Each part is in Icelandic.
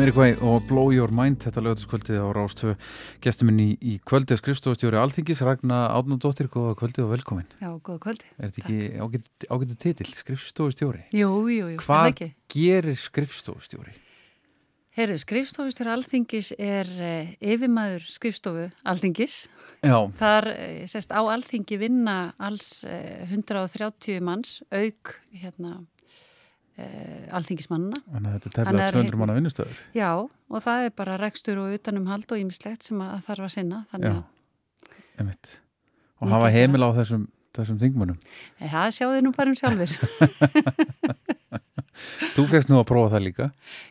Jamiroquai og Blow Your Mind þetta lögutaskvöldið á Rástvö gestuminn í, í kvöldið skrifstofstjóri Alþingis Ragnar Átnandóttir, góða kvöldið og velkomin. Já, góða kvöldið. Er þetta ekki ágættu titill, skrifstofstjóri? Jú, jú, jú Hvað gerir skrifstofstjóri? Herru, skrifstofstjóri Alþingis er eh, yfirmaður skrifstofu Alþingis. Já. Þar, eh, sérst, á Alþingi vinna alls eh, 130 manns auk, hérna alþingismannina. Þannig að þetta er tefnilega 200 manna vinnustöður. Já, og það er bara rekstur og utanumhald og ýmislegt sem að þarf að sinna. Já, emitt. Og hafa heimil á þessum, þessum þingmunum. Það sjáðu nú bara um sjálfur. Þú fegst nú að prófa það líka?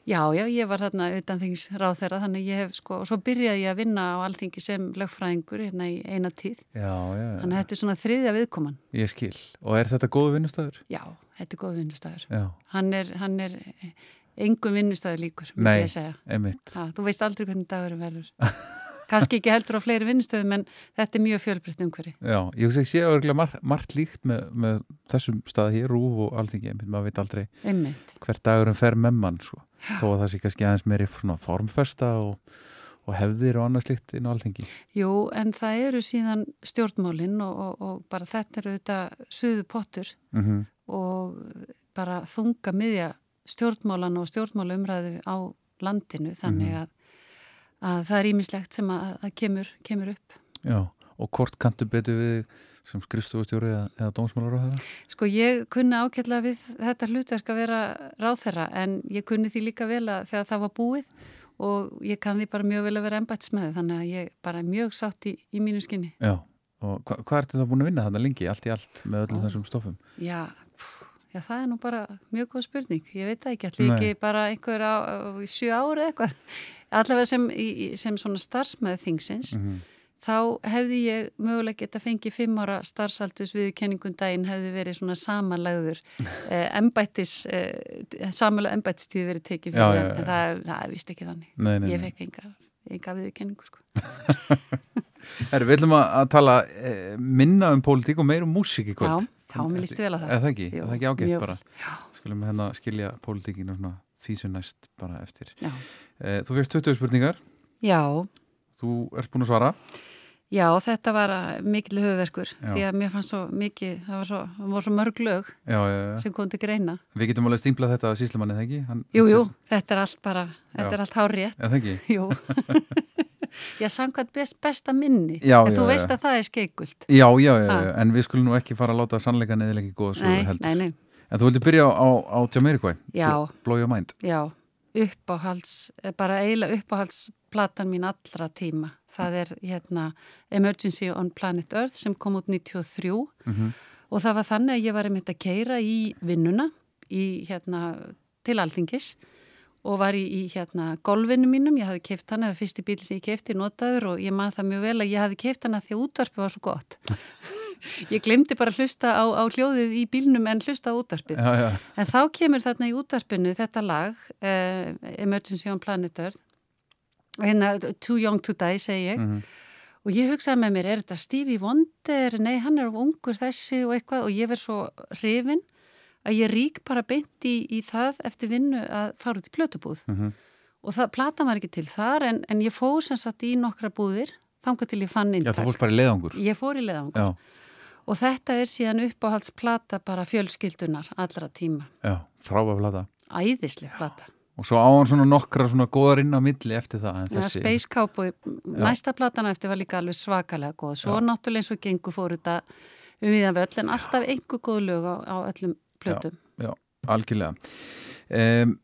Já, já, ég var þarna utan þings ráð þeirra, þannig ég hef sko, og svo byrjaði ég að vinna á alþingi sem lögfræðingur hérna í eina tíð. Já, já, já. Þannig að þetta er svona þriðja viðkoman. Ég skil. Og er þetta góðu vinnustæður? Já, þetta er góðu vinnustæður. Já. Hann er, hann er engum vinnustæður líkur. Nei, einmitt. Ha, þú veist aldrei hvernig dagurum verður. kannski ekki heldur á fleiri vinnustöðum en þetta er mjög fjölbreytt umhverfi. Já, ég sé að það er margt, líkt með, með þessum stað hér, Rúf og Alþingi, maður veit aldrei Einmitt. hver dagurum fer með mann, sko. þó að það sé kannski aðeins meiri formfesta og, og hefðir og annað slikt inn á alþengi? Jú, en það eru síðan stjórnmálinn og, og, og bara þetta eru þetta suðu pottur Mm -hmm. og bara þunga miðja stjórnmálan og stjórnmálaumræðu á landinu þannig að, að það er ímislegt sem að, að kemur, kemur upp. Já, og hvort kantu betur við sem skrifstofustjóri eða, eða dómsmálar á það? Sko ég kunni ákveðlega við þetta hlutverk að vera ráþherra en ég kunni því líka vel að þegar það var búið og ég kann því bara mjög vel að vera embætsmæði þannig að ég bara er mjög sátt í, í mínu skinni. Já, og hva, hvað ertu það búin að vinna þarna lengi, allt í allt með öllum þessum stofum? Já, pff, já, það er nú bara mjög góð spurning. Ég veit það ekki, allir ekki bara einhver á, á sjö ári eitthvað. Allavega sem, sem svona starfsmæði þingsins, Mm -hmm. þá hefði ég mögulega geta fengið fimm ára starfsaldus við kenningum daginn hefði verið svona samanlagður eh, embættis, eh, samanlega embættistíði verið tekið Já, fyrir já, en, já. en það, það er vist ekki þannig. Nei, nei, Ég fekk enga, enga við kenningu sko. Herri, við ætlum að, að tala e, minna um pólitík og meir um músík í Já, kvöld. já, mér líst vel að það. Er það ekki? Það ekki ágætt bara? Skulum hérna skilja pólitíkinu svona því sem næst bara eftir. Já. E, þú fyrst 20 spurningar, Já, þú ert búin að svara. Já, þetta var uh, mikil höfverkur Já. því að mér fannst svo mikið, það var svo, var svo mörg lög Já, já, já. sem kom til greina. Við getum alveg stimplað þetta að síslumanni, það ekki? Hann, Jú, jú, þetta er allt bara, þetta Já. er allt hárétt. Það ekki? Jú. Já, samkvæmt best, besta minni. Já, en já, þú já. veist að það er skeikult. Já, já, já, já, en við skulum nú ekki fara að láta sannleika neðilega ekki góða Nei, heldur. nei, nei, En þú vildi byrja á, á? Já. Blow Your Mind. já, uppáhalds, eh, bara eiginlega uppáhaldsplatan mín allra tíma. Það er hérna Emergency on Planet Earth sem kom út 93 Mm og það var þannig að ég var einmitt að keira í vinnuna í, hérna, til alþingis og var í, í hérna, golfinu mínum, ég hafði keift hana, það var fyrsti bíl sem ég keifti, notaður og ég man það mjög vel að ég hafði keift hana því að útvarpið var svo gott. ég glemdi bara að hlusta á, á hljóðið í bílnum en hlusta á útvarpið. En þá kemur þarna í útvarpinu þetta lag, uh, Emergency on Planet Earth, hérna Too Young to Die segi ég, mm og ég hugsaði með mér, er þetta Stevie Wonder, nei hann er ungur þessi og eitthvað og ég verð svo hrifin að ég rík bara beint í, í það eftir vinnu að fara út í plötubúð Mhm. og það, platan var ekki til þar en, en ég fór sem sagt í nokkra búðir þangað til ég fann já, inntak. þú fórst bara í leiðangur. Ég fór í leðangur Já, og þetta er síðan uppáhaldsplata bara fjölskyldunar allra tíma. já, frábæð plata. Æðisleg plata. Og svo á hann svona nokkra svona góðar inn á milli eftir það. en Þessi, Space Cowboy, næsta platana eftir var líka alveg svakalega góð. Svo Já. náttúrulega eins og gengur fór þetta um viðan völl en alltaf einhver góð lög á, á öllum plötum. já, algjörlega. Um,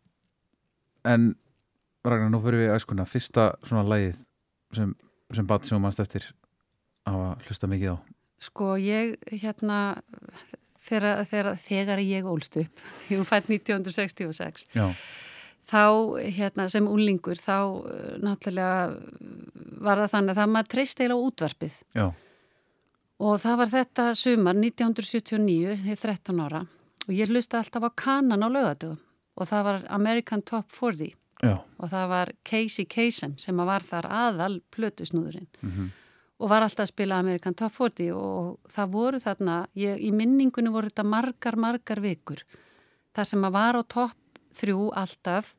en Ragnar, nú fyrir við æskuna. Fyrsta svona lagið sem, sem bat sem þú mannst eftir að hlusta mikið á. Sko ég hérna þegar, þegar, þegar ég ólst upp, ég fætt 1966 Já, þá hérna sem úlingur þá eh, náttúrulega var það þannig að það maður treyst á útvarpið. Já, og það var þetta sumar 1979, þegar 13 ára og ég hlusta alltaf á kanan á lögadögum og það var American Top 40 já. og það var Casey Kasem sem var þar aðal plötusnúðurinn. Mm og var alltaf að spila American Top 40 og það voru þarna, ég, í minningunni voru þetta margar, margar vikur þar sem að var á topp þrjú alltaf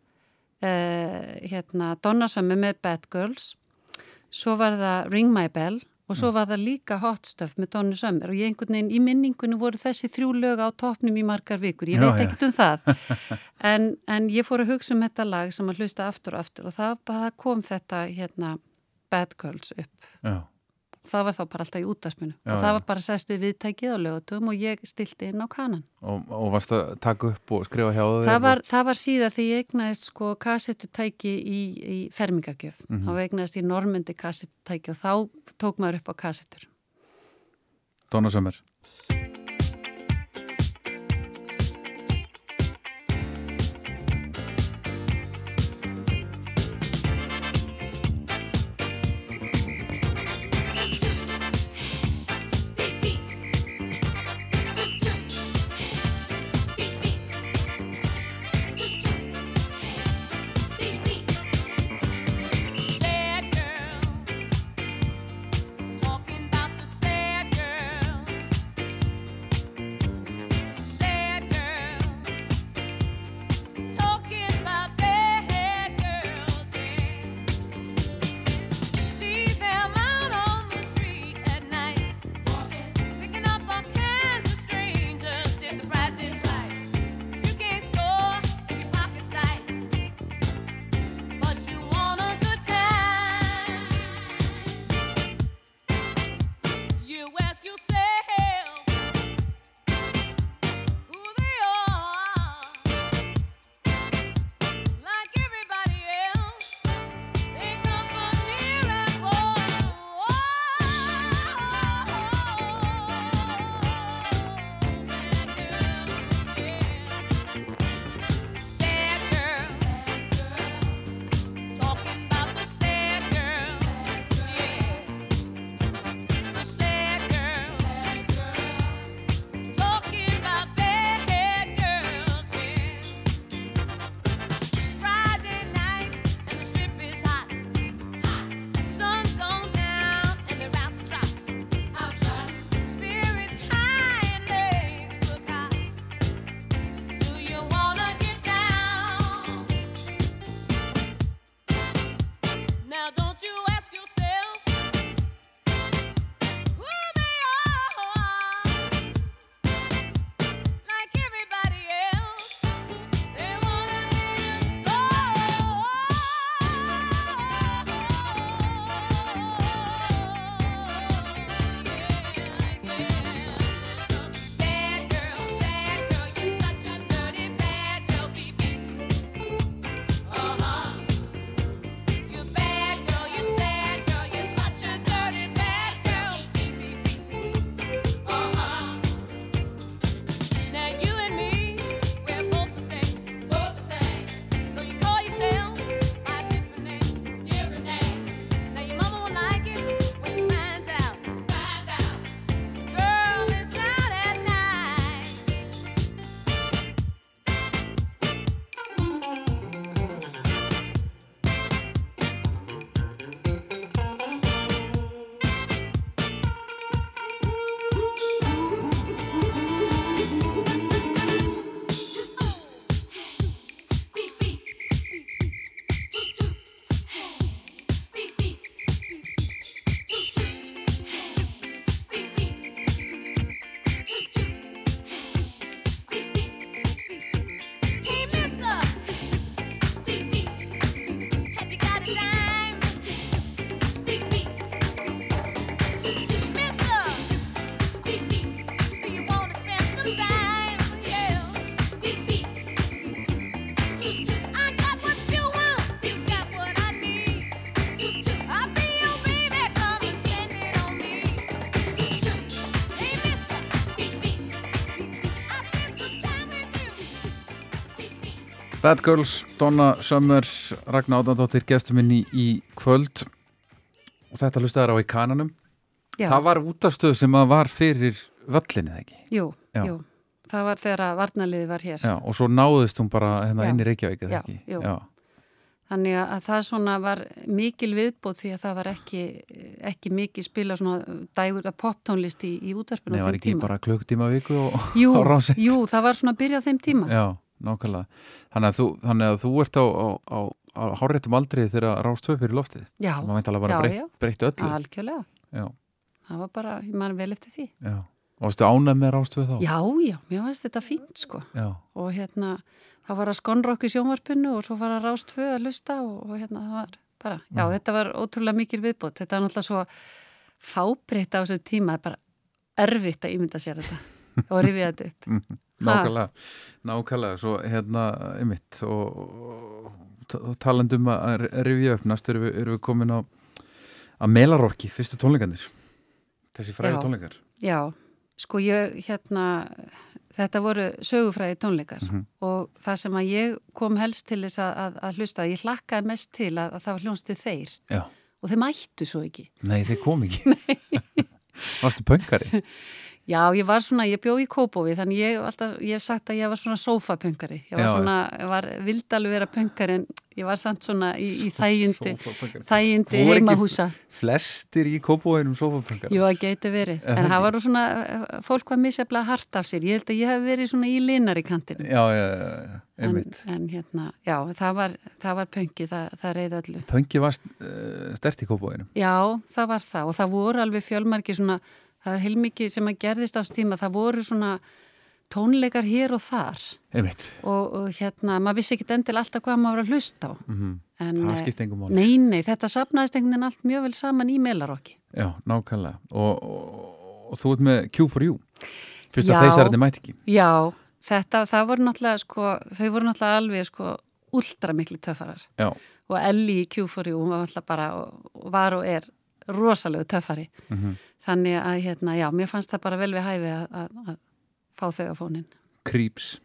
eh, hérna Donna Summer með Bad Girls svo var það Ring My Bell og svo var það líka Hot Stuff með Donna Summer. Og ég einhvern veginn í minningunni voru þessi þrjú lög á toppnum í margar vikur, ég veit ekkert um það. En, en ég fór að hugsa um þetta lag sem að hlusta aftur og aftur og það, það kom þetta hérna Bad Girls upp. Já. Það var þá bara alltaf í útvarpinu Já, og það var bara sest við viðtækið á lögutum og ég stilti inn á kanan. Og, og varst að taka upp og skrifa hjá þig? Það var, það var síða því ég egnaðist sko kassettutæki í, í fermingagjöf. Mhm. Þá egnaðist ég normendi kassettutæki og þá tók maður upp á kassettur. Donna Summer. Bad Girls, Donna Summer Ragnar Átnardóttir, gestur minn í, kvöld og þetta hlustaður á í kananum Já, það var útastöð sem að var fyrir völlinni, eða ekki? jú, Já. jú. Það var þegar að varnaliði var hér. Já, og svo náðist hún bara hérna inn í Reykjavík, eða ekki? jú. Já, Þannig að það svona var mikil viðbót því að það var ekki, ekki mikið spila svona dægur að poptónlist í, í útvarpinu Nei, á var þeim ekki tíma. bara klukktíma viku og Jú, á Rás eitt? jú, það var svona að byrja á þeim tíma. Já, nákvæmlega. Þannig að þú, þannig að þú ert á, á, á, á háréttum aldrei þegar Rás 2 fyrir loftið. Já, Það veit alveg bara já, breytt, já. breytt öllu. algjörlega. Já, Það var bara, ég man vel eftir því. já. Og varstu ánægð með Rás 2 þá? Já, já, mér finnst þetta fínt sko. Já, Og hérna, það var að skonrokk í sjónvarpinu og svo var að rást tvö að lusta og, og hérna það var bara, já, Mm. þetta var ótrúlega mikil viðbót. Þetta var náttúrulega svo fábreytt á þessum tíma, það er bara erfitt að ímynda sér þetta og rifja þetta upp. Nákvæmlega. Nákvæmlega, svo hérna, ymitt, og, og, talandum að rifja upp, næst erum við, erum við komin á að Melarorki, fyrstu tónleikandir. Þessi fræði Já. tónleikar. Já, sko ég hérna, þetta voru sögufræði tónleikar Mhm. og það sem að ég kom helst til þess að, að, að hlusta, ég hlakkaði mest til að, að það var hljónstið þeir Já. og þeir mættu svo ekki. Nei, þeir kom ekki. Varstu pöngari? Já, ég var svona, ég bjó í Kópófi þannig ég, alltaf, ég hef sagt að ég var svona sófapöngari. Ég var Já, svona, ég var, vildi alveg vera pöngari en ég var samt svona í, í þægindi, þægindi heimahúsa. Flestir í kópóinum sófapöngari. Jú, það geti verið. Er En það var svona, eh, fólk var misjaflega hart af sér. Ég held að ég hef verið svona í linar í kantinu. Já, já, já, já, En, en hérna, já, það var, það var pöngi, það, það reyði öllu. Pöngi var uh, stert í kópóinum. Já, það var það og það voru alveg fjölmarki svona, það er heilmikið sem að gerðist á þessu tíma, það voru svona tónleikar hér og þar og, og hérna, maður vissi ekki endil alltaf hvað maður var að hlusta á. Mm En, Það eh. Nei, nei, þetta sapnaðist einhvern veginn allt mjög vel saman í Melarokki. Já, nákvæmlega. Og, og, og þú ert með Q4U. Fyrst að þeir mæti ekki. Já, þetta, það voru náttúrulega, sko, þau voru náttúrulega alveg, sko, ultra miklu töffarar. Já. Og Ellie í Q4U, hún var alltaf bara, og var og er rosalegu töffari. Mm Þannig að, hérna, já, mér fannst það bara vel við hæfi að, að, að fá þau á fónin. Creeps.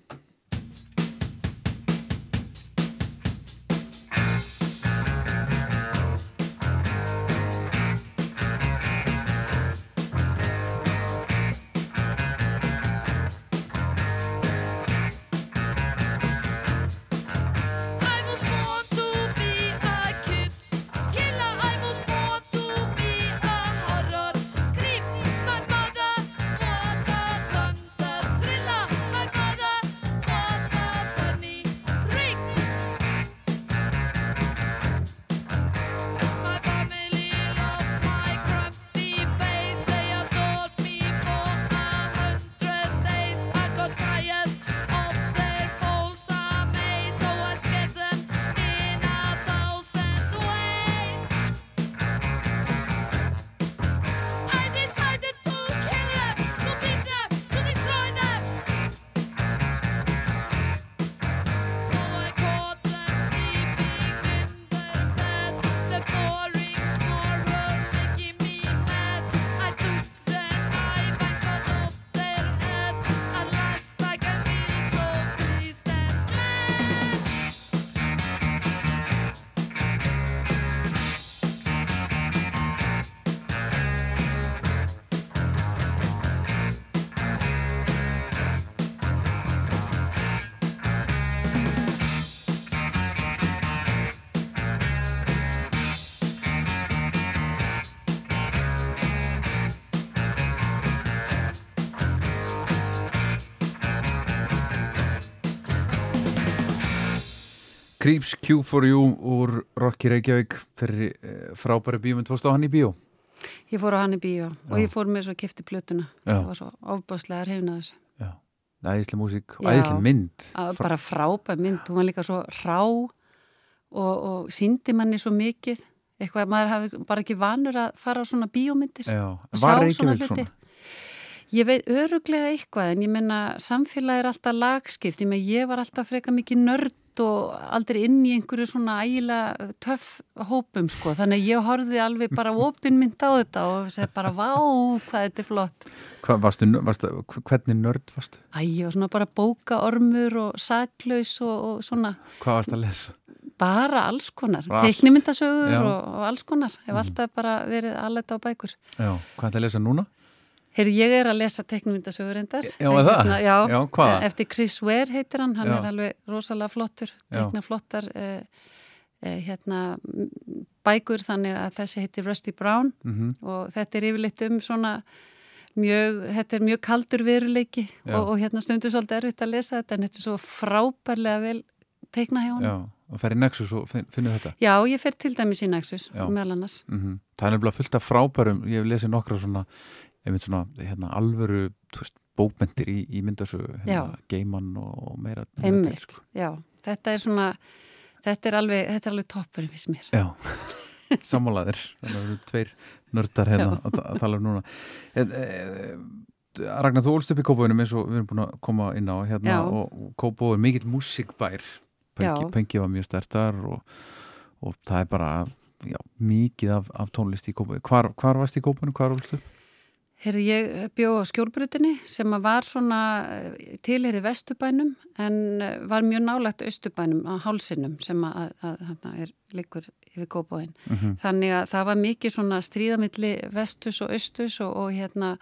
Creeps Q4U úr Rocky Reykjavík. Þeir eru eh, frábæri bíómynd. Fórstu á hann í bíó? Ég fór á hann í bíó og ég fór með svo kifti plötuna. Já. Það var svo ofbáslega hrifna þessu. Æðislega músík og æðislega mynd. Að Bara frábæð mynd, hún var líka svo rá og, og síndi manni svo mikið. Eitthvað að maður hafi bara ekki vanur að fara á svona bíómyndir. Já. og Var Reykjavík svona? Ég veit öruglega eitthvað en ég menna samfélag er alltaf lagskipt. Ég, menn, ég var alltaf freka mikið nörd og aldrei inn í einhverju svona ægilega töff hópum sko þannig að ég horfði alveg bara opinmynd á þetta og segi bara vá hvað þetta er flott Hva, varstu, varstu, hvernig nörd varstu? Æ, ég var svona bara bókaormur og saklaus og, og svona Hvað varstu að lesa? bara alls konar, Já. og, og alls konar, hef alltaf bara verið aðlætt á bækur. Já, hvað er að lesa núna? Heyri, ég er að lesa teiknimyndasögur endar. Já, er það? já, Já, hvaða? eftir Chris Ware heitir hann, hann Já. er alveg rosalega flottur, Já. teikna flottar eh, eh, hérna bækur þannig að þessi heitir Rusty Brown Mm og þetta er yfirleitt um svona mjög, þetta er mjög kaldur veruleiki og, og hérna stundu svolítið erfitt að lesa þetta en þetta er svo frábærlega vel teikna hjá hann. Já, og fer í Nexus og finn, finnur þetta Já, ég fer til dæmis í Nexus meðal annars. mm Það er nefnilega fullt af frábærum ég hef lesið nokkra svona, einmitt svona hérna, alvöru veist, bókmentir í, í myndasögu hérna, geiman og meira meira Einmitt, sko. já, þetta er svona þetta er alveg, þetta er alveg toppurinn fyrst mér. Já, sammálaðir þannig að við erum tveir nördar hérna að, að tala um núna en, e, Ragnar, þú ólst upp í Kópavunum eins og við erum búin að koma inn á hérna Já. og, og Kópavun mikill músikbær. Pengi var mjög stertar og, og það er bara já, mikið af, af tónlist í Kópavun hvar, hvar varst í Kópavunum, hvar ólst upp? Herri, ég bjó á skjólbrutinni sem var svona tilherið vestubænum en eh, var mjög nálægt austubænum á hálsinum sem að, að, að er líkur yfir kópáin. Mm Þannig að það var mikið svona stríðamilli vestus og austus og, og hérna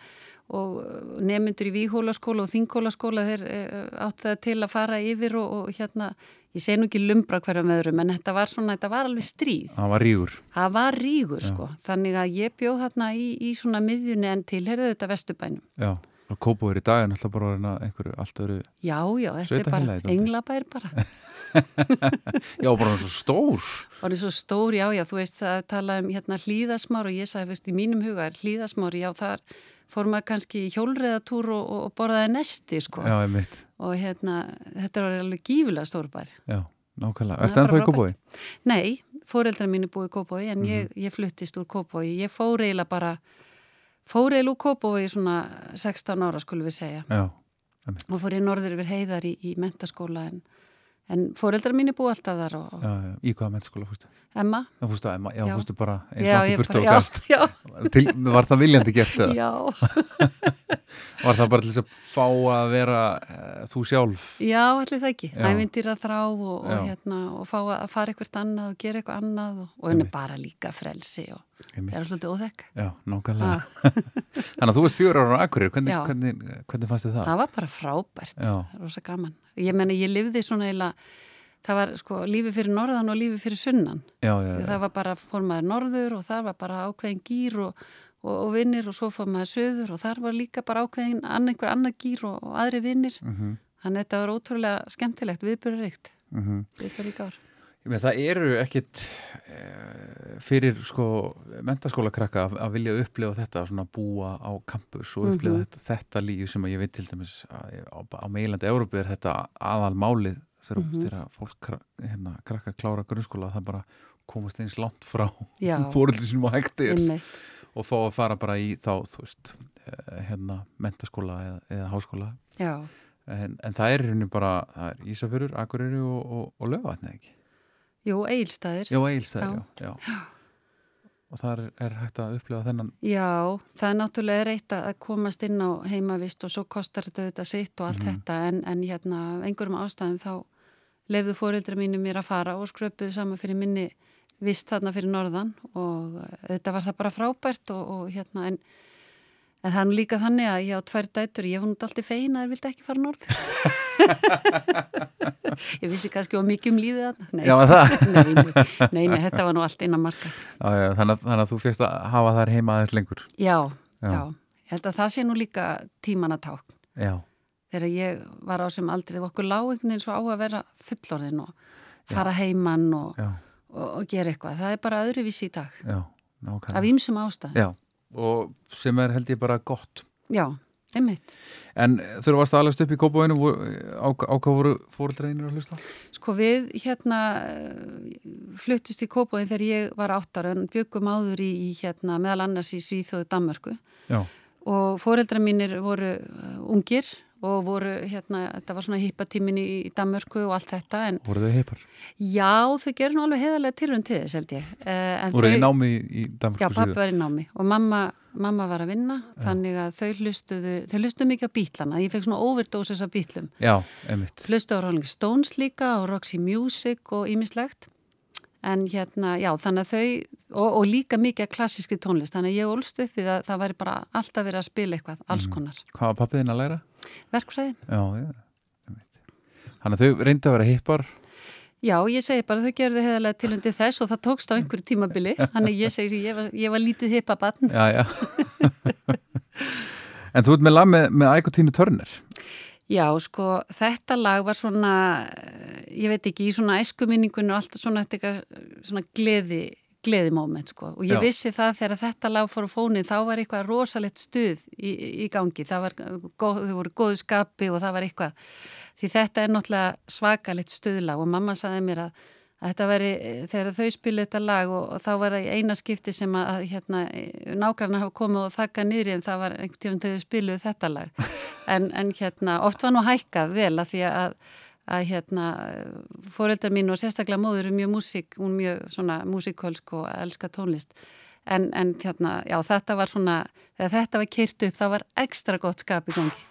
og nemyndur í Víhólaskóla og Þingólaskóla þeir eh, áttu það til að fara yfir og, og hérna, ég segi nú ekki lumbra hverja með öðrum en þetta var svona, þetta var alveg stríð. Það var rígur Það var rígur sko, þannig að ég bjóð þarna í, í svona miðjunni en tilherðu þetta vestubænum. Já, og Kópavur í dag er náttúrulega bara einhverju allt öru Já, já, þetta er bara englabær bara. Já, bara svo stór er svo stór, já, já, þú veist það talaði um hérna hlýðasmár og ég sagði, veist, í mínum huga er hlýðasmár, já, þar fór maður kannski hjólreðatúr og, og, borðaði nesti, sko. Já, einmitt Og hérna, þetta var alveg gífulega stór bær. Já, nákvæmlega er Ertu ennþá í Kópaví? Nei, fóreldra mínu búið í Kópói en ég, Mhm. ég fluttist úr Kópói. Ég fór eiginlega bara, fór eiginlega úr Kópói í svona 16 ára, skulum við segja. Já, Og fór ég norður yfir heiðar í, í mentaskóla en, en fóreldra mínu búið alltaf þar og já, já, í hvaða mennskóla fústu? Emma. Já, fústu, Emma, já, Já. fústu bara eins Já, ég burtu bara- og já, gast Já, Til, Var það viljandi gert eða? já, Var það bara til þess að fá að vera uh, þú sjálf? já, allir það ekki. Já. Ævindýra þrá og, og, Já. hérna, og fá að fara eitthvað annað og gera eitthvað annað og, og henni bara líka frelsi og Einmitt. vera svolítið óþekk. Já, nákvæmlega Þannig að þú veist fjögur ára á Akureyri, hvernig, Já. hvernig, hvernig fannst þið það? það var bara frábært, Já. rosa gaman. Ég meni, ég lifði svona eila, það var sko lífi fyrir norðan og lífi fyrir sunnan. Já, já, já, Það var bara, fór maður norður og það var bara ákveðin gýr og, og, og vinnir og svo fór maður söður og þar var líka bara ákveðin einhver annar gýr og, og aðri vinnir. mm Þannig að þetta var ótrúlega skemmtilegt, viðbjörurikt, -hmm. viðbjörur ár. Með það eru ekkit e, fyrir sko mentaskóla krakka að, að vilja upplifa þetta svona búa á campus og upplifa Mhm. þetta, þetta líf sem að ég veit til dæmis að, á, á meilandi Európi er þetta aðal málið þegar, Mhm. þegar fólk hérna, krakka klára grunnskóla það bara komast eins langt frá Já. fóröldi sinum og Einmitt. og fá að fara bara í þá veist eh, hérna mentaskóla eða, eða háskóla Já, en, en það er rauninni bara Ísafjörur, Akureyri og, og, og Lögvatni ekki jú, eigilstaðir. Já, Egilstæður, Já. já, já. Og þar er, hægt að upplifa þennan Já, það er náttúrulega reitt að komast inn á heimavist og svo kostar þetta þetta sitt og allt Mhm. þetta en, en hérna einhverjum ástæðum þá lefðu fóreldra mínu mér að fara og skröpuðu saman fyrir minni vist þarna fyrir norðan og eh, þetta var það bara frábært og, og hérna en, en það er nú líka þannig að ég á tvær dætur, ég var nú alltaf fein að það vildi ekki fara norður. ég vissi kannski á mikið um lífið þarna. Nei, Já, það nei, nei, nei, þetta var nú allt innan marka. já, já, þannig, þannig að þú fyrst að hafa þær heima aðeins lengur Já, Já. já, Ég held að það sé nú líka tíman að tákn. Já, Þegar ég var á sem aldrei, okkur lág einhvern veginn svo á að vera fullorðin og fara heimann og, og, og gera eitthvað. Það er bara öðruvísi í dag, já, af nákvæmlega ýmsum ástæð. Já, og sem er held ég bara gott. Já, einmitt. En þurfa að alast upp í kópáinu á, hvað voru fóreldreinir að hlusta? Sko við hérna fluttust í Kópóin þegar ég var áttar en byggum áður í, í hérna meðal annars í Svíþóðu Danmörku. Já, og fóreldra mínir voru uh, ungir og voru hérna, þetta var svona hippatímin í Danmörku og allt þetta en voru þau heipar? já, þau gerðu nú alveg heðarlega tilrun til þess held ég. Uh, en voru þau í námi í, Danmarku Já, pappi var í námi og mamma, mamma var að vinna þannig að þau hlustuðu, þau hlustuðu mikið á bítlana, ég fekk svona overdoses af bítlum. já, emitt Hlustuðu á Rolling Stones líka og Roxy Music og ýmislegt. En hérna, já, þannig að þau, og, og líka mikið klassíski tónlist, þannig að ég ólst upp við að það væri bara alltaf verið að spila eitthvað, alls konar. hvað var pappiðin að læra? Verkfræði? já, já, þannig að þau reyndi að vera heipar Já, ég segi bara þau gerðu heðarlega til undir þess og það tókst á einhverju tímabili, þannig ég segi ég var, ég var lítið hippabann. já, já. En þú ert með lag með, með Æk og Tínu Törner Já, sko, þetta lag var svona, ég veit ekki, í svona æskuminningunni og alltaf svona, eitthvað, svona gleði, gleði moment, sko. Og ég Já. vissi það þegar þetta lag fór á fónin, þá var eitthvað rosalegt stuð í, í gangi. Það var, góð, voru góðu skapi og það var eitthvað. Því þetta er náttúrulega svakalegt stuðlag og mamma saði mér að, að þetta veri, þegar þau spilu þetta lag og, og þá var það eina skipti sem að, hérna, nágrannar hafa komið og þakka niðri en það var einhvern tíum þegar þau spiluðu þetta lag. En, en hérna, oft var nú hækkað vel að því að, að hérna, fóreldar mín og sérstaklega móður er mjög músík, hún er mjög svona músíkölsk og elska tónlist. En, en hérna, já, þetta var svona, þegar þetta var kyrt upp, það var ekstra gott skap í gangi.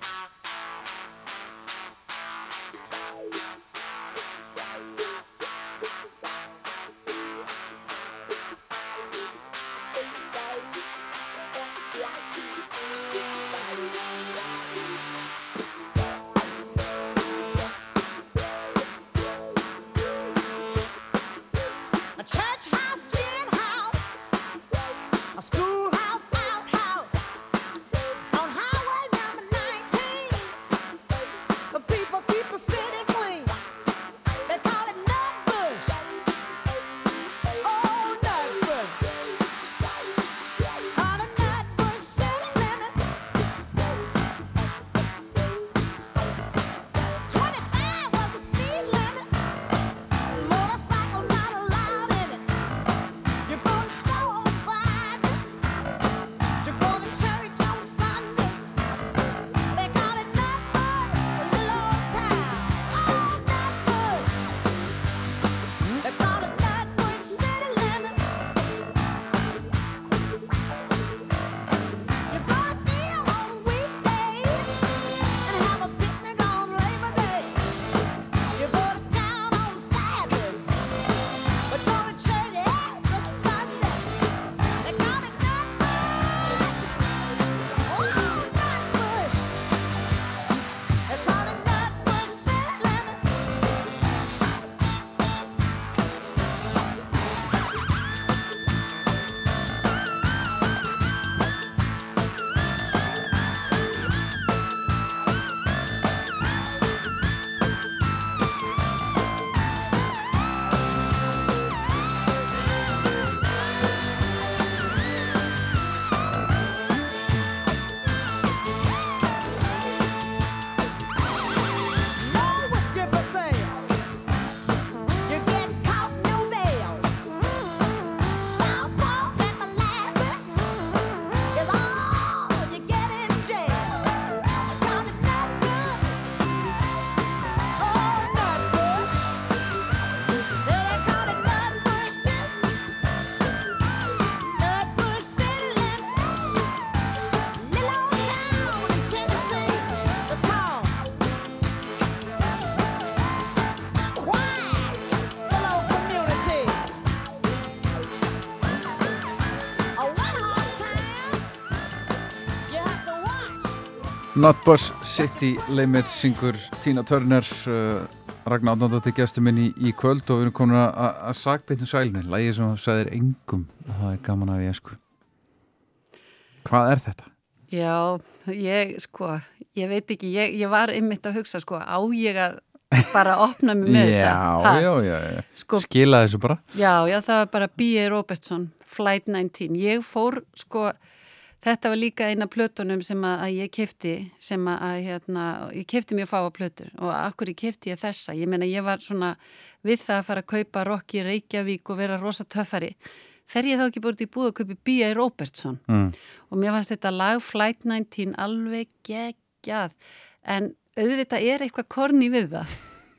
Watch. Nutbush City Limits syngur Tína Törner uh, Ragnar Átnándóttir gestur minn í, í kvöld og við erum komin að- að að sakbyttum sælunni lægi sem þú sagðir engum það er gaman af ég sko Hvað er þetta? Já, ég sko, ég veit ekki, ég, ég var einmitt að hugsa sko, á ég að bara opna mig með já, þetta. Já, já, já. Sko- Skila þessu bara Já, já, það var bara B.A. Robertson, Flight 19. Ég fór, sko, þetta var líka eina plötunum sem að, að ég kefti, sem að, að, hérna, ég kefti mjög fáa plötur og akkur ég kefti ég þessa. Ég meina, ég var svona við það að fara að kaupa rock í Reykjavík og vera rosa töffari. Fer ég þá ekki búið í búið að kaupa B.A. Robertson mm. og mér fannst þetta lag Flight 19 alveg geggjað en auðvitað er eitthvað korni við það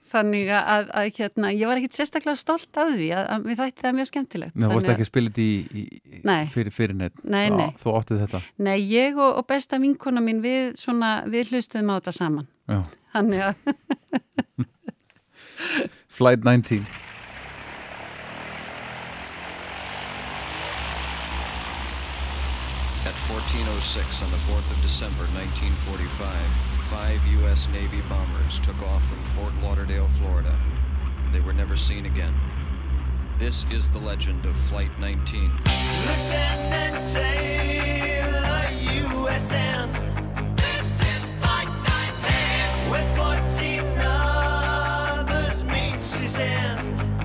þannig að, að hérna, ég var ekkit sérstaklega stolt af því að, að við þætti það mjög skemmtilegt Nei, þú varst ekki þetta í, í, í Nei. fyrir, fyrir neitt Nei, nei. Þú áttið þetta Nei, ég og, og besta vinkona mín við, svona, við hlustuðum á þetta saman Já. þannig að Flight 19 At 1406 on the 4th of December 1945, five U.S. Navy bombers took off from Fort Lauderdale, Florida. They were never seen again. This is the legend of Flight 19. Lieutenant Taylor, USN. This is Flight 19. With 14 others meets his end.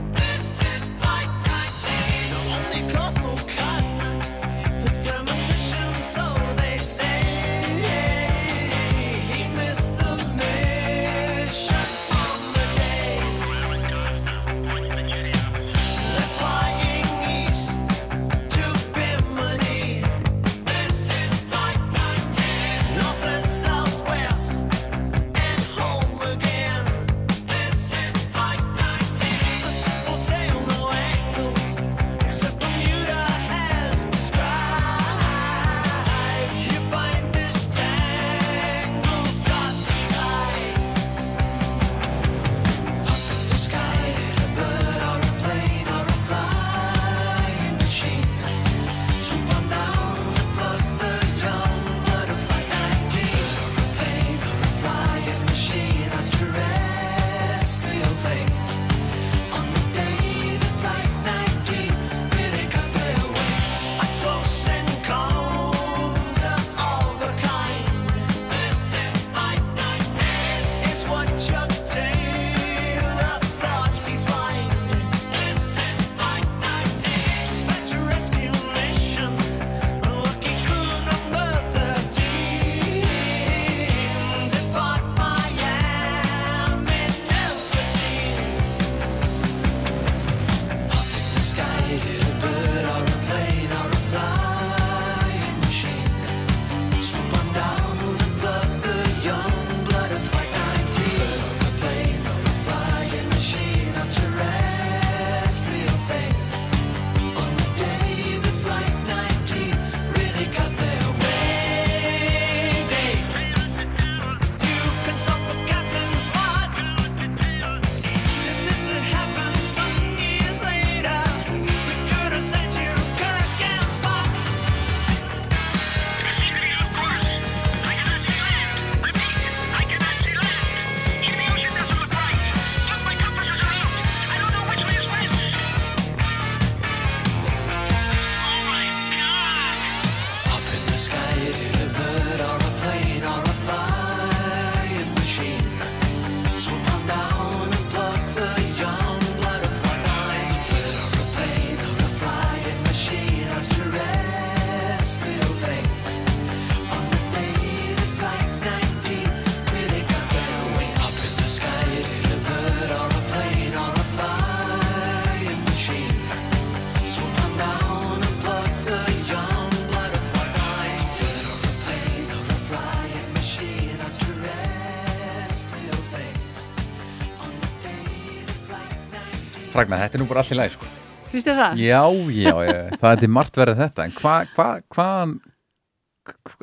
Ragnar, þetta er nú bara allir læg sko. Vistu það? Já, já, já, það er margt verið þetta en hvað, hvað, hvaðan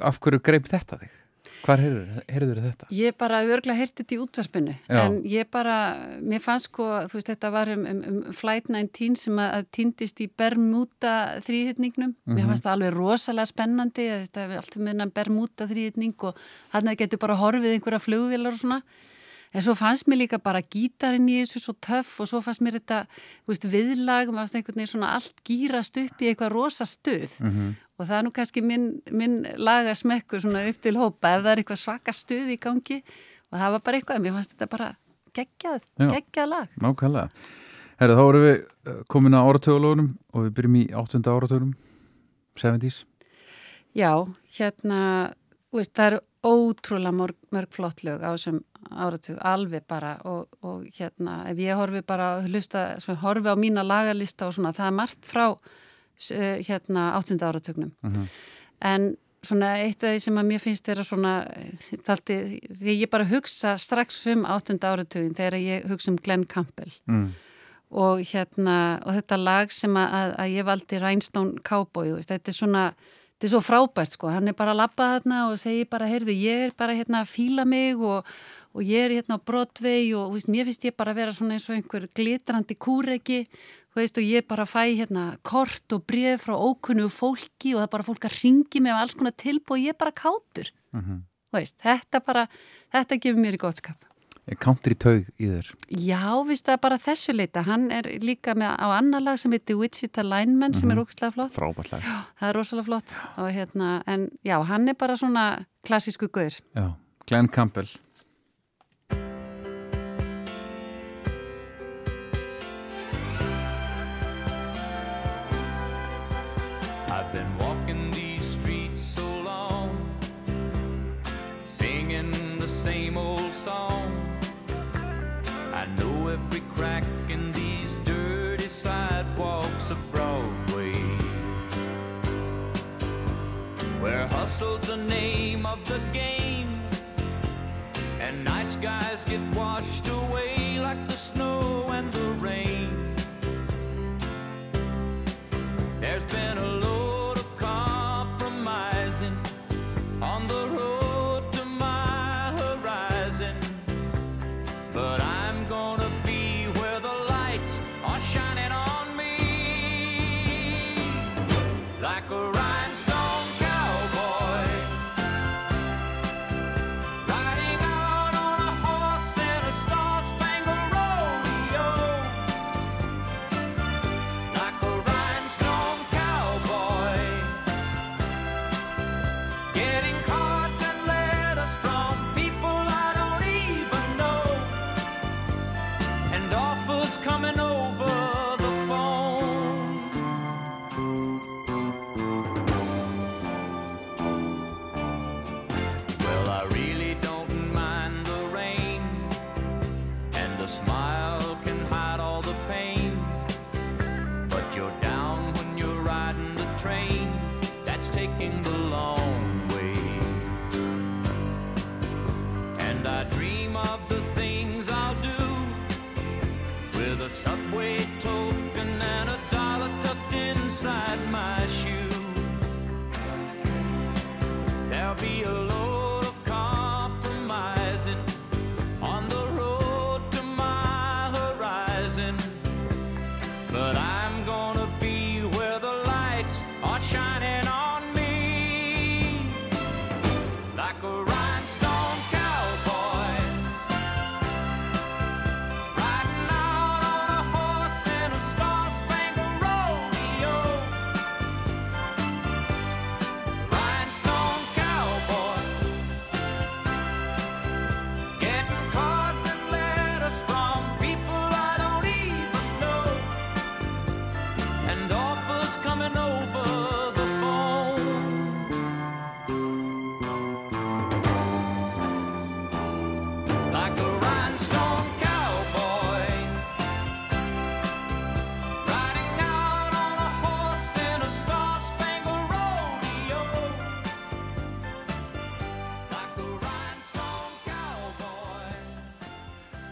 af hverju greip þetta þig? Hvar heyrður þetta? Ég bara örgla heyrti þetta í útvarpinu Já. en ég bara, mér fannst sko, þú veist þetta var um, um, um Flight 19 sem að, að týndist í Bermuda þrýðhitningnum, mér fannst það alveg rosalega spennandi, þetta er allt um minna Bermuda þrýðhitning og hann getur bara horfið einhverja flugvélar og svona en svo fannst mér líka bara gítarinn í þessu svo töff og svo fannst mér þetta veist, viðlag, maður fannst einhvern veginn svona allt gýrast upp í eitthvað rosa stuð. Og það er nú kannski minn, minn laga smekkur svona upp til hópa ef það er eitthvað svaka stuð í gangi. Og það var bara eitthvað, mér fannst þetta bara geggjað, geggjað lag. Nákvæmlega. Herru, þá erum við uh, komin að áratögulegunum og við byrjum í áttunda áratögunum, 70s. Já, hérna veist, það eru ótrúlega mörg, mörg flott lög á þessum áratug, alveg bara og, og hérna, ef ég horfi bara hlusta, horfi á mína lagalista og svona, það er margt frá uh, hérna áttunda áratugnum. En svona eitt af því sem að mér finnst vera svona talti, því ég bara hugsa strax um áttunda áratugin þegar ég hugsa um Glenn Campbell. Mm. og hérna og þetta lag sem að, að, ég valdi Rhinestone Cowboy, þetta er svona þetta er svo frábært sko, hann er bara að labba þarna og segir bara, heyrðu, ég er bara hérna að fíla mig og, og ég er hérna á Broadway og veist, mér finnst ég bara að vera svona eins og einhver glitrandi kúreki þú veist, og ég bara fæ hérna kort og bref frá ókunnu fólki og það er bara fólk að ringi mig af alls konar tilbúð og ég er bara kátur. Mhm. þú veist, þetta bara, þetta gefur mér í gott skap. Er country taug í þér? Já, víst það bara þessu leita. Hann er líka með á annar lag sem heitir Wichita Lineman sem er ógstlega flott. Frábært lag. Það er rosalega flott. Og hérna, en já, hann er bara svona klassísku gaur. Já, Glenn Campbell. Hustle's the name of the game, and nice guys get washed away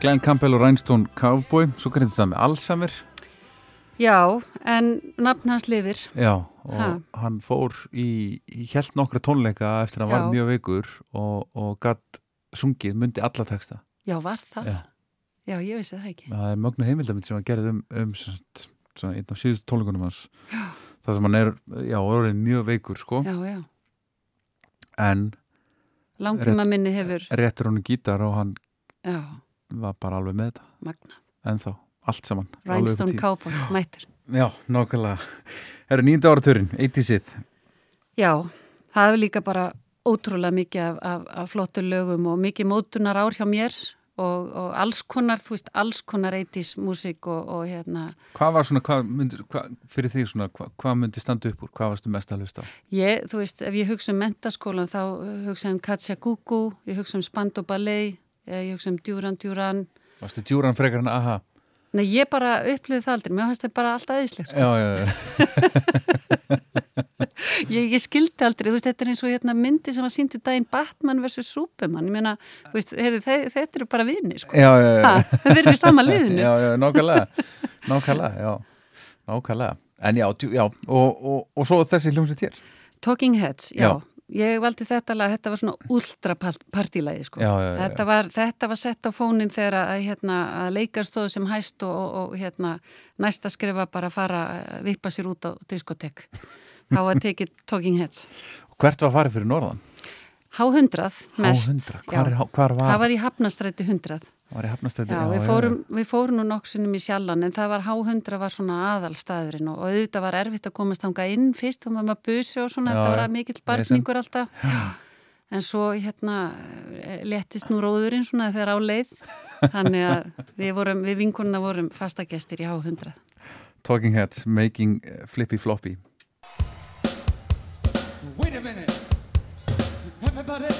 Glenn Campbell og Rhinestone Cowboy. Svo greinist það með Alzheimer. Já, en nafn hans lifir. Já, og Ha. hann fór í, í held nokkra tónleika eftir að hann var Já. mjög veikur og, og gatt sungið, myndi alla texta. Já, var það? Já. Já, ég vissi það ekki. Það er mögnu heimildamind sem hann gerði um, um svona, svona einn af síðustu tónleikunum hans. Það sem hann er, já, orðin mjög veikur, sko. Já, já. En Langtíma minni hefur, réttur hann gítar og hann já, var bara alveg með þetta. magna. En þá, allt saman. Rhinestone. Cowboy, mættur. Já, nákvæmlega. Það eru nýnda áraturinn, 80-sið. Já, það hefur líka bara ótrúlega mikið af, af, af flottu lögum og mikið mótunar ár hjá mér og, og alls konar, þú veist, alls konar 80s músík og, og hérna, Hvað var svona, hvað myndi, hvað, fyrir því svona, hvað, hvað myndi standa upp úr? Hvað varstu mest að hlusta á? ég, þú veist, ef ég hugsa um mentaskólan þá hugsa um Katja Gugu, ég hugsa um Spando Ballet, ég hugsa um Duran Duran. Varstu djúran frekar en aha? Nei, ég bara upplýði það aldrei, mér finnst það bara alltaf eðislegt, sko. Já, já, já. ég, ég skildi aldrei, þú veist, þetta er eins og hérna myndi sem að síndu daginn Batman vs. Superman, ég meina, þú veist, heyri, þe þetta eru bara vinni, sko. Já, já, já. Ha, þeir eru í sama liðinu. Já, já, nákvæmlega, nákvæmlega, já, nákvæmlega. En já, djú- já, og, og, og svo þessi hljómsveit hér. Talking Heads, já. Já. Ég valdi þetta lag, þetta var svona ultra partílæði, sko. Já, já, já, Þetta, var, þetta var sett á fónin þegar að, hérna, að leikar stóðu sem hæst og, og, og hérna, næsta skrifa bara að fara að vippa sér út á diskotek. Þá var tekið Talking Heads. Hvert var farið fyrir norðan? H100 mest. H100, hvar, er, já. há- hvar var, Það var í Hafnastræti 100. Já, við fórum, við fórum nú nokksunum í sjallan en það var H100 var svona aðalstaðurinn og, og auðvitað var erfitt að komast þangað inn fyrst, þá var maður busi og svona, Já, þetta var mikill barningur alltaf. Já. En svo hérna léttist nú róðurinn svona þegar á leið, þannig að við, vorum, við vinkunna vorum fastagestir í H100. Talking Heads, Making Flippy Floppy. Wait a minute. Everybody,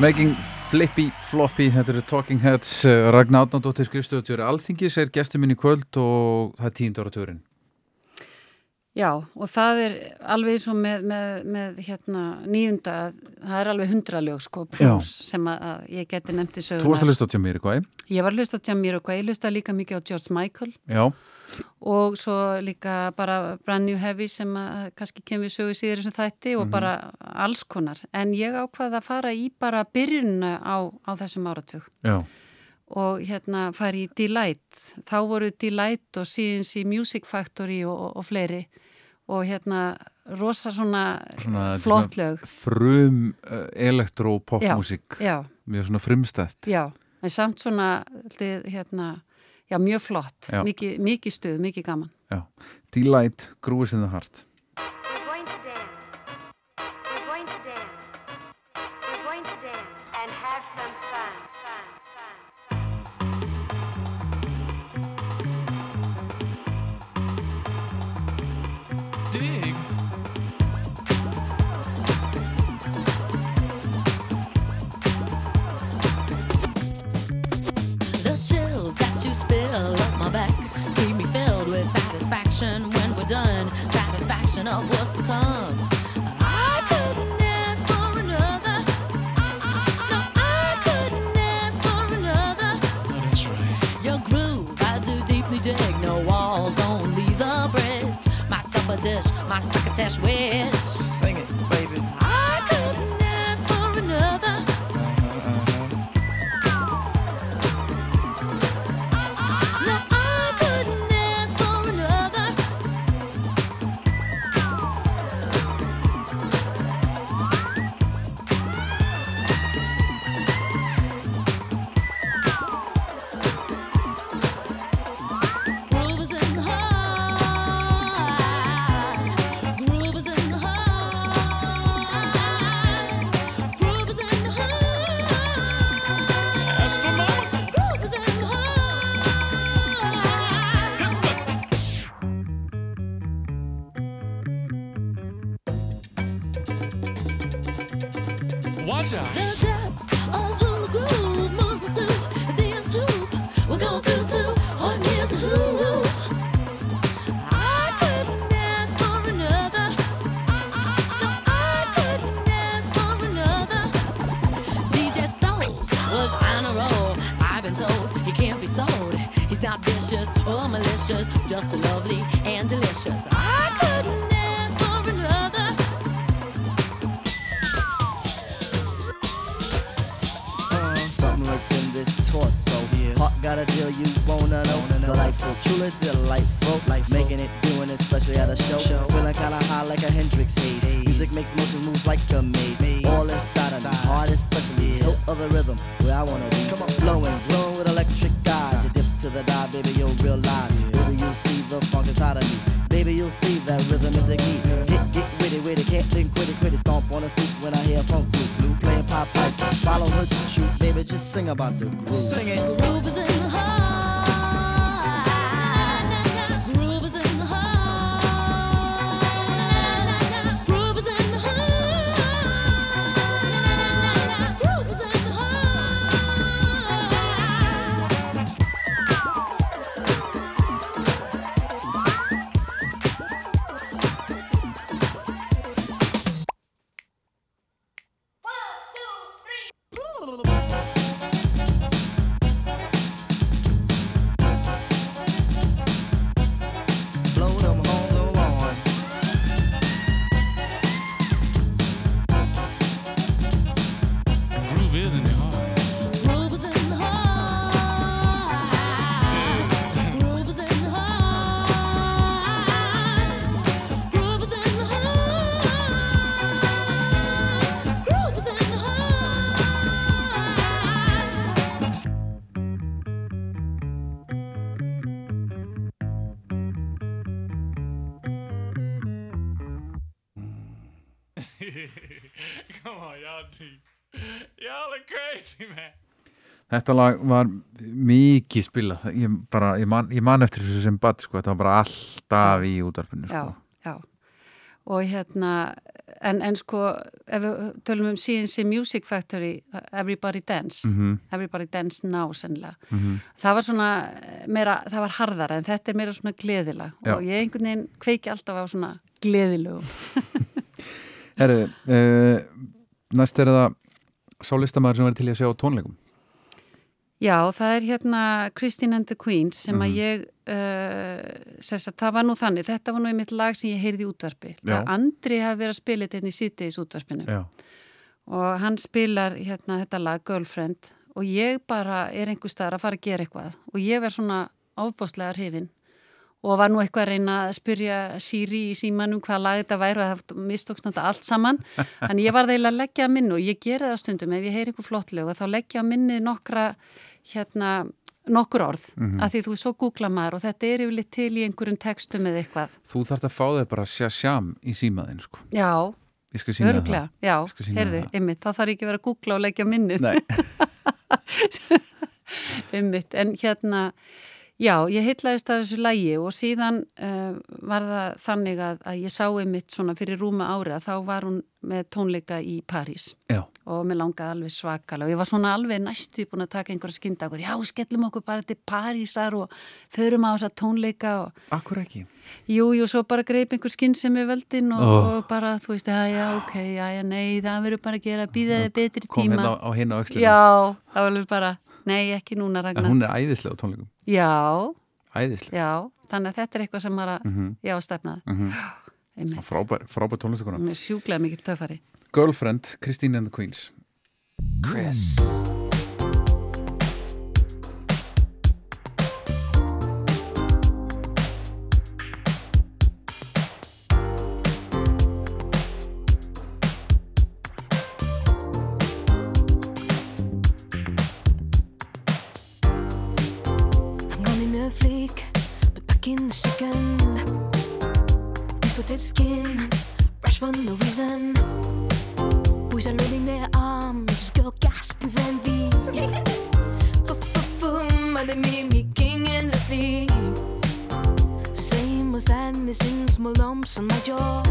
Making Flippy Floppy, þetta eru Talking Heads eh, Ragnar Átnándóttir skrifstöðutjóri Alþingis er gestur minn í kvöld og það er tíundararturinn Já, og það er alveg eins og með, með, með hérna, nýjunda, það er alveg hundraljók sko, plus, sem að, að ég geti nefndi sögum. Þú varst að hlusta á Tjamíri Kvæ? Ég var að hlusta á Tjamíri Kvæ, ég hlusta líka mikið á George Michael Já og svo líka bara brand new heavy sem kannski kemur sögu síður sem þætti og mm -hmm. bara alls konar. En ég ákvaði að fara í bara byrjunna á, á þessum áratug. Já. og hérna fari í Delight, þá voru Delight og CNC Music Factory og, og, og fleiri. Og hérna rosa svona, svona flottlög frum eh, uh, elektro popmusik mjög svona frumstætt. Já, en samt svona hérna Já, mjög flott, mikið miki stuð, mikið gaman. Já, Delight, Grúið sinna hart. satisfaction when we're done, satisfaction of what's to come. Dig no walls, only the bridge. My supper dish, my succotash wedge. about the Þetta lag var mikið spilað. Ég, bara, ég, man, ég man eftir þessu sem bati sko, þetta var bara alltaf í útarpunni sko. Já, já. Og hérna, en, en sko ef við tölum um CNC Music Factory Everybody Dance. Mm -hmm. Everybody Dance Now sennilega. Mm -hmm. það var svona meira, það var harðara en þetta er meira svona gleðila og ég einhvern veginn kveiki alltaf á svona gleðilögum. Herru, uh, eh, næst er það sálistamæður sem verður til að sjá tónleikum Já, það er hérna Christine and the Queens sem Mhm. að ég uh, sess að það var nú þannig, þetta var nú einmitt lag sem ég heyrði í útvarpi. Já. Það Andri hafi verið að spila þetta inn í sítiðis útvarpinu Já, og hann spilar hérna þetta lag Girlfriend og ég bara er einhver staðar að fara að gera eitthvað og ég verð svona ofbóstlega hrifin og var nú eitthvað að reyna að spyrja Siri í símanum hvað lag þetta væri og það mistókst náttúrulega allt saman þannig ég var eiginlega að leggja að minni og ég geri það stundum ef ég heyri einhver flott lög og þá leggja að minni nokkra hérna nokkur orð, Mhm. af því þú svo googla maður og þetta er yfirleitt til í einhverjum textum eða eitthvað. þú þarft að fá þig bara sjá sjám í símaðin sko. Já, örglega, já, heyrðu, ymmit, þá þarf ég ekki að vera að googla og leggja minnið. Nei, Einmitt, en hérna, já, ég heitlaðist að þessu lægi og síðan uh, var það þannig að, að ég sá einmitt svona fyrir rúma ári að þá var hún með tónleika í París já, og mér langaði alveg svakalega og ég var svona alveg næstu búin að taka einhverja skyndagur, já, skellum okkur bara til Parísar og förum á þessa tónleika og akkur ekki jú, jú, svo bara greip einhver skinn sem er völdin og, Oh. og bara, þú veist, já, já, ok, já, já, nei, það verður bara að gera, býða þið betri kom tíma. hérna á, á hinn á öxlinu Já, það var alveg bara, nei, ekki núna, en Ragnar. hún er æðislega á tónleikum Já, æðislega já, þannig að þetta er eitthvað sem maður að, Mhm. já, stefnað. mm Einmitt. frábær, frábær tónlistakona Hún er sjúklega mikill töfari. Girlfriend, Christine and the Queens Chris. For no reason. Boys are loading their arms, girl gasp with envy. Boom, and they mimicking endlessly. Same as in small lumps on my jaw.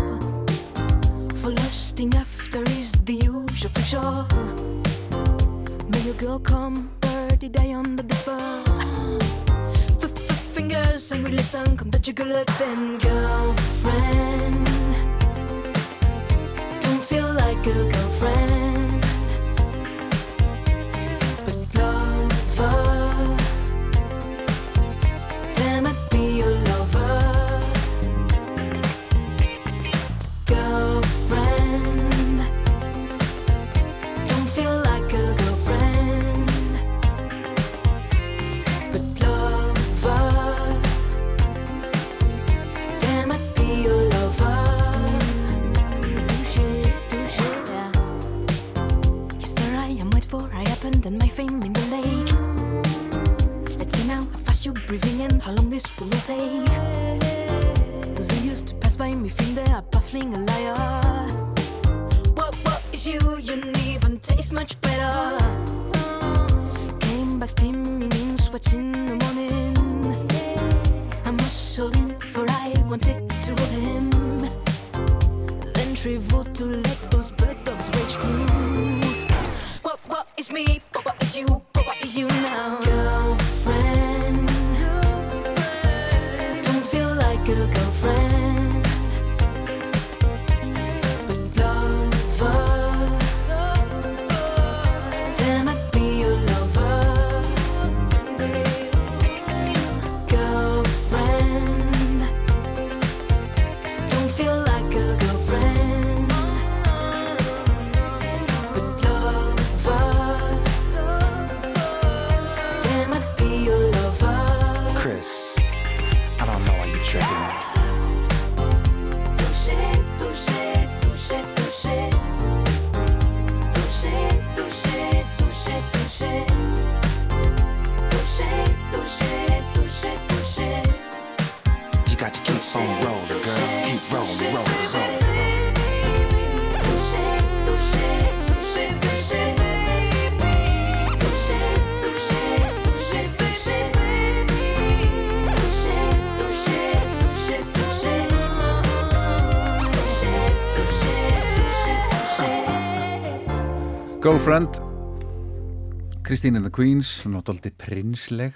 For lusting after is the usual fiction. May your girl come, birdie die under the spell. F- f- Fingers angry, listen, come touch your good then, girlfriend you Girlfriend Christine and the Queens náttúrulega prinsleg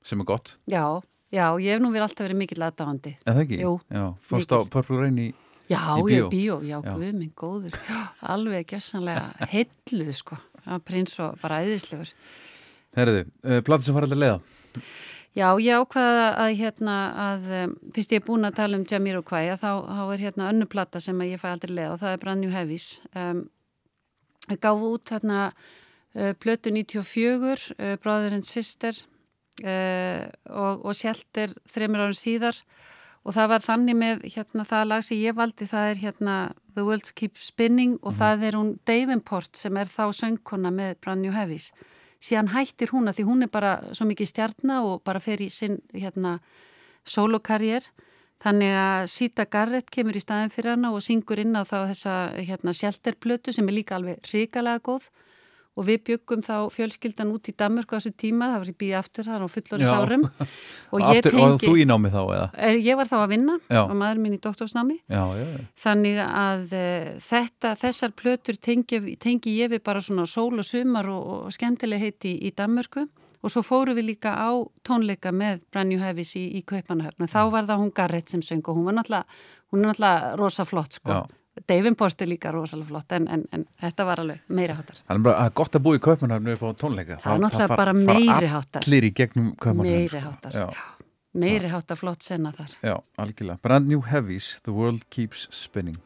sem er gott, Já, já, ég hef nú verið alltaf verið mikill aðdáandi. eða ekki? Jú, Já, fórst á. Purple Rain í Já, Í ég bíó? bíó, já, Já. guð minn góður, já, alveg gjössanlega heilluð, sko, já, prins og bara æðislegur. Herðu, uh, platan sem var alltaf leiða Já, ég ákvaða að hérna að um, fyrst ég er búin að tala um Jamiroquai þá, þá er hérna önnu plata sem ég fæ aldrei leið og það er Brand New Heavies um, ég gáfu út hérna uh, plötu 94 uh, Brother and Sister uh, og, og Shelter þreymur árum síðar. Og það var þannig með hérna það lag sem ég valdi það er hérna The World Keeps Spinning og það er hún Davenport sem er þá söngkona með Brand New Heavies. Síðan hættir hún að því hún er bara svo mikið stjarnar og bara fer í sinn hérna solokarriér þannig að Sita Garrett kemur í staðin fyrir hana og syngur inn á þá þessa hérna sjelterplötu sem er líka alveg ríkalega góð og við byggum þá fjölskyldan út í Danmörku á þessu tíma, það var í býði aftur það er á fullorðis Já. árum og, aftur, og þú í námi þá eða? Er, ég var þá að vinna Já. og maður minn í doktorsnámi Já, já, já. þannig að uh, þetta, þessar plötur tengi, tengi ég við bara svona sól og sumar og, og skemmtileg heiti í, í Danmörku og svo fóru við líka á tónleika með Brand New Heavies í, í Kaupanahöfn þá var það hún Garrett sem söng og hún var náttúrulega, hún er náttúrulega rosa flott sko. Já. Davenport er líka rosalega flott en, en, en þetta var alveg meira hátar Það er bara að gott að búa í Kaupmannhafnu upp á tónleika. Það er náttúrulega bara meiri háttar. Allir í gegnum Kaupmannhafnu meiri hátar Já, meiri hátar flott senna þar. Já, algjörlega. Brand New Heavies, The World Keeps Spinning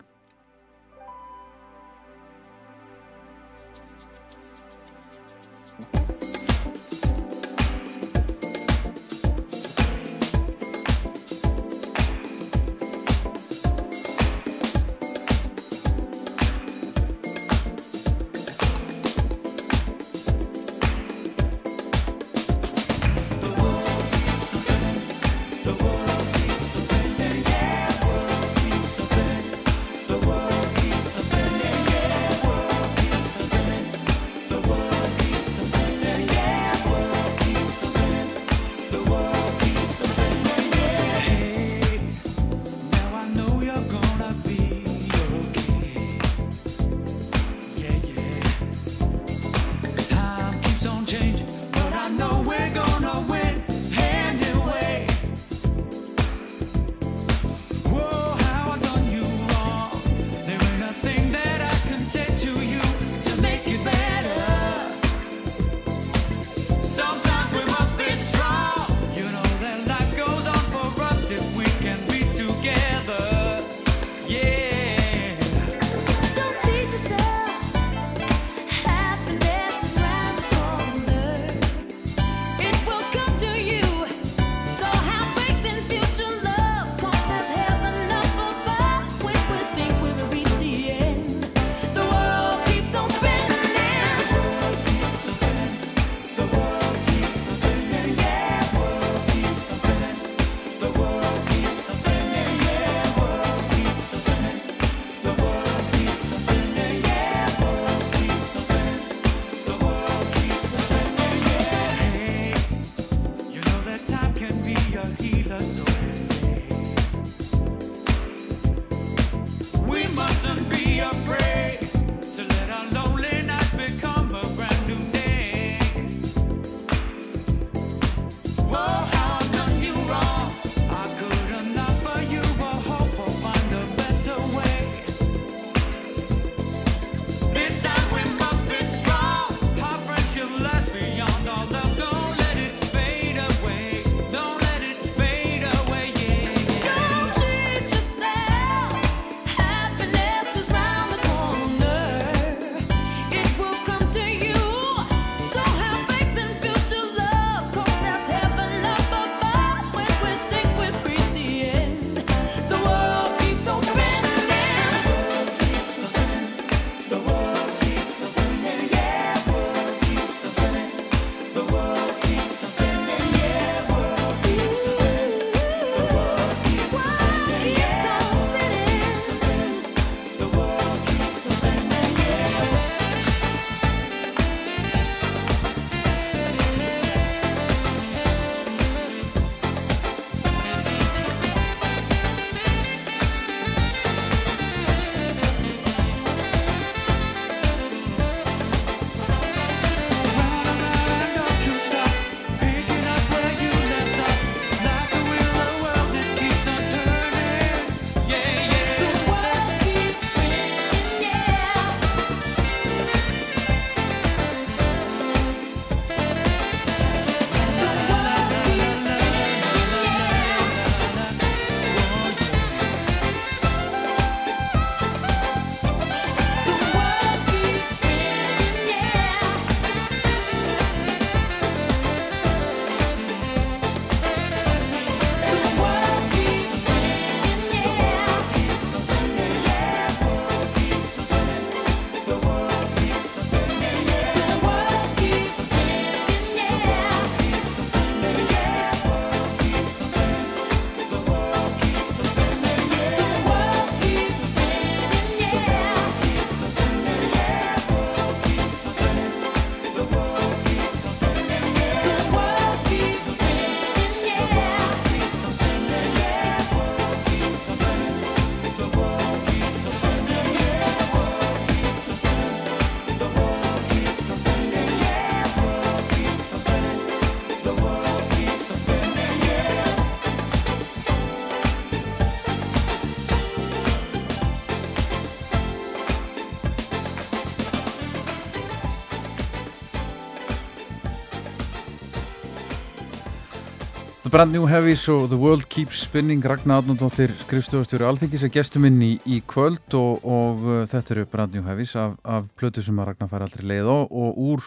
Brand New Heavies og The World Keeps Spinning Ragnar Adnóndóttir skrifstofastjóri Alþingis er gestur minn í, í kvöld og, og uh, þetta eru Brand New Heavies af, af plötu sem að Ragnar fær aldrei leið á og úr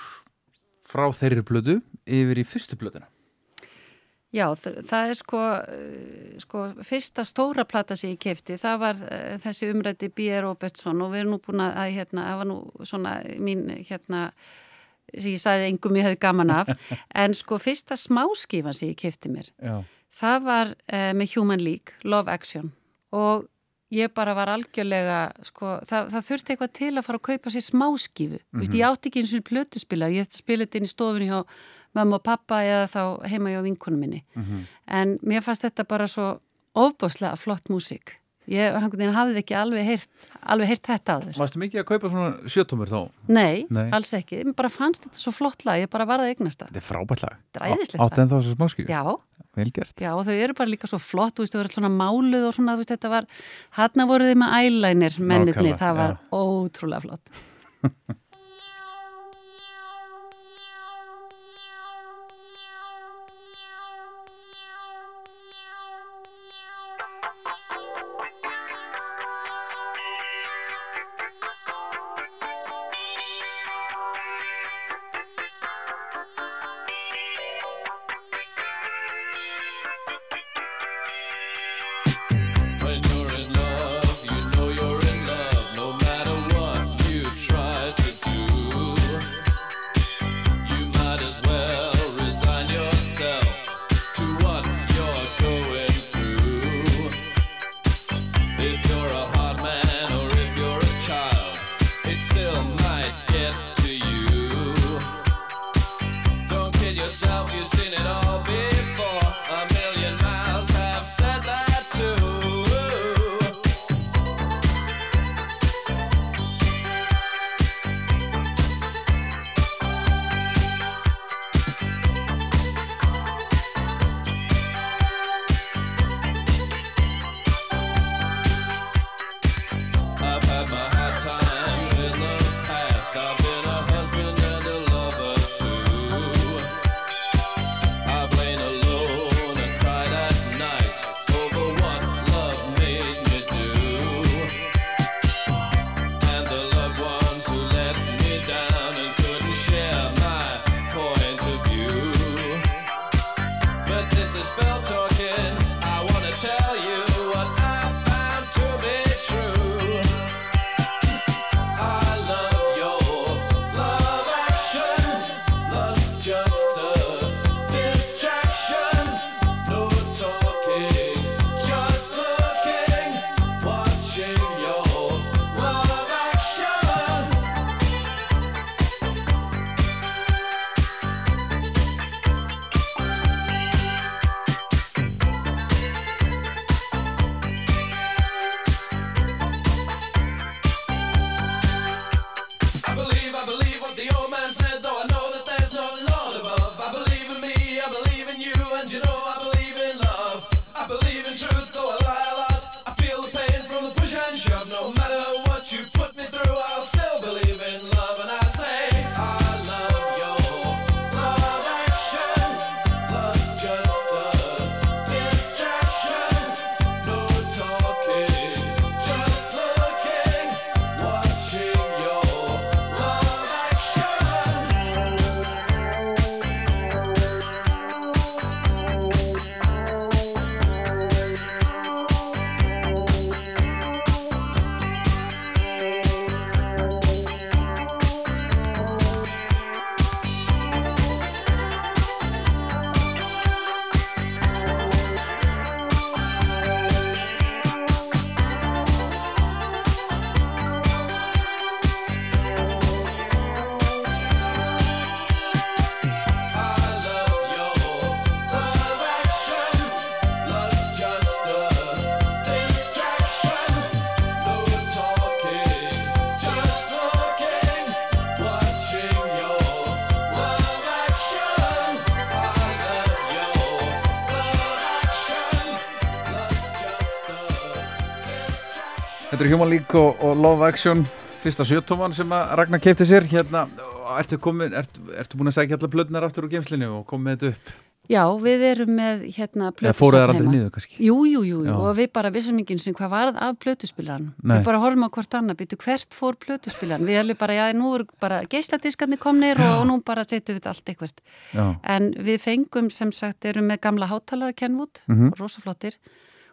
frá þeirri plötu yfir í fyrstu plötuna Já, það er sko, eh, sko fyrsta stóra plata sem ég kefti, það var eh, þessi umrætti B.R. Robertson og við erum nú búin að, hérna, það var nú svona mín, hérna, sem ég sagði engum ég hefði gaman af, en sko fyrsta smáskífan sem ég kefti mér, Já, það var uh, með Human League, Love Action og ég bara var algjörlega, sko, það, það þurfti eitthvað til að fara að kaupa sér smáskífu. Mm -hmm. Ég átti ekki eins og plötuspilar, ég spilaði þetta inn í stofunni hjá mamma og pappa eða þá heima hjá vinkunum minni. En mér fannst þetta bara svo ofbúslega flott músík. Ég hafði ekki alveg heyrt, alveg heyrt þetta á þér. Varstu mikið að kaupa svona sjötumur þá? Nei, Nei. alls ekki. Mér bara fannst þetta svo flott lag, ég bara varði eignast það. Þetta er frábært lag Þetta er æðislegt Átt lag. en þá þessu smáskjöf? Já, Vel gert Já, og þau eru bara líka svo flott, þú veist, þau allt svona máluð og svona, þú veist, þetta var, hann voru þið með eyeliner mennirni, það var já. ótrúlega flott. Þetta er Human League og, og Love Action Fyrsta sjötóman sem að Ragnar keipti sér Hérna, ertu komin, ertu, ertu búin að segja allar plötnar aftur úr geimslinu og komið þetta upp Já, við erum með hérna Eða fóruð þær aldrei plötusafn heima. niður kannski? Jú, jú, jú, jú, Já. og við bara vissum ekki eins og hvað varð af plötuspilaran. Nei. Við bara horfum á hvort annað, býtu hvert fór plötuspilaran. Við erum bara, já, nú eru bara geisladiskarnir komnir og, og nú bara setjum við allt eitthvað. Já, En við fengum sem sagt, erum með gamla hátalara Kenwood, Mhm. rosaflottir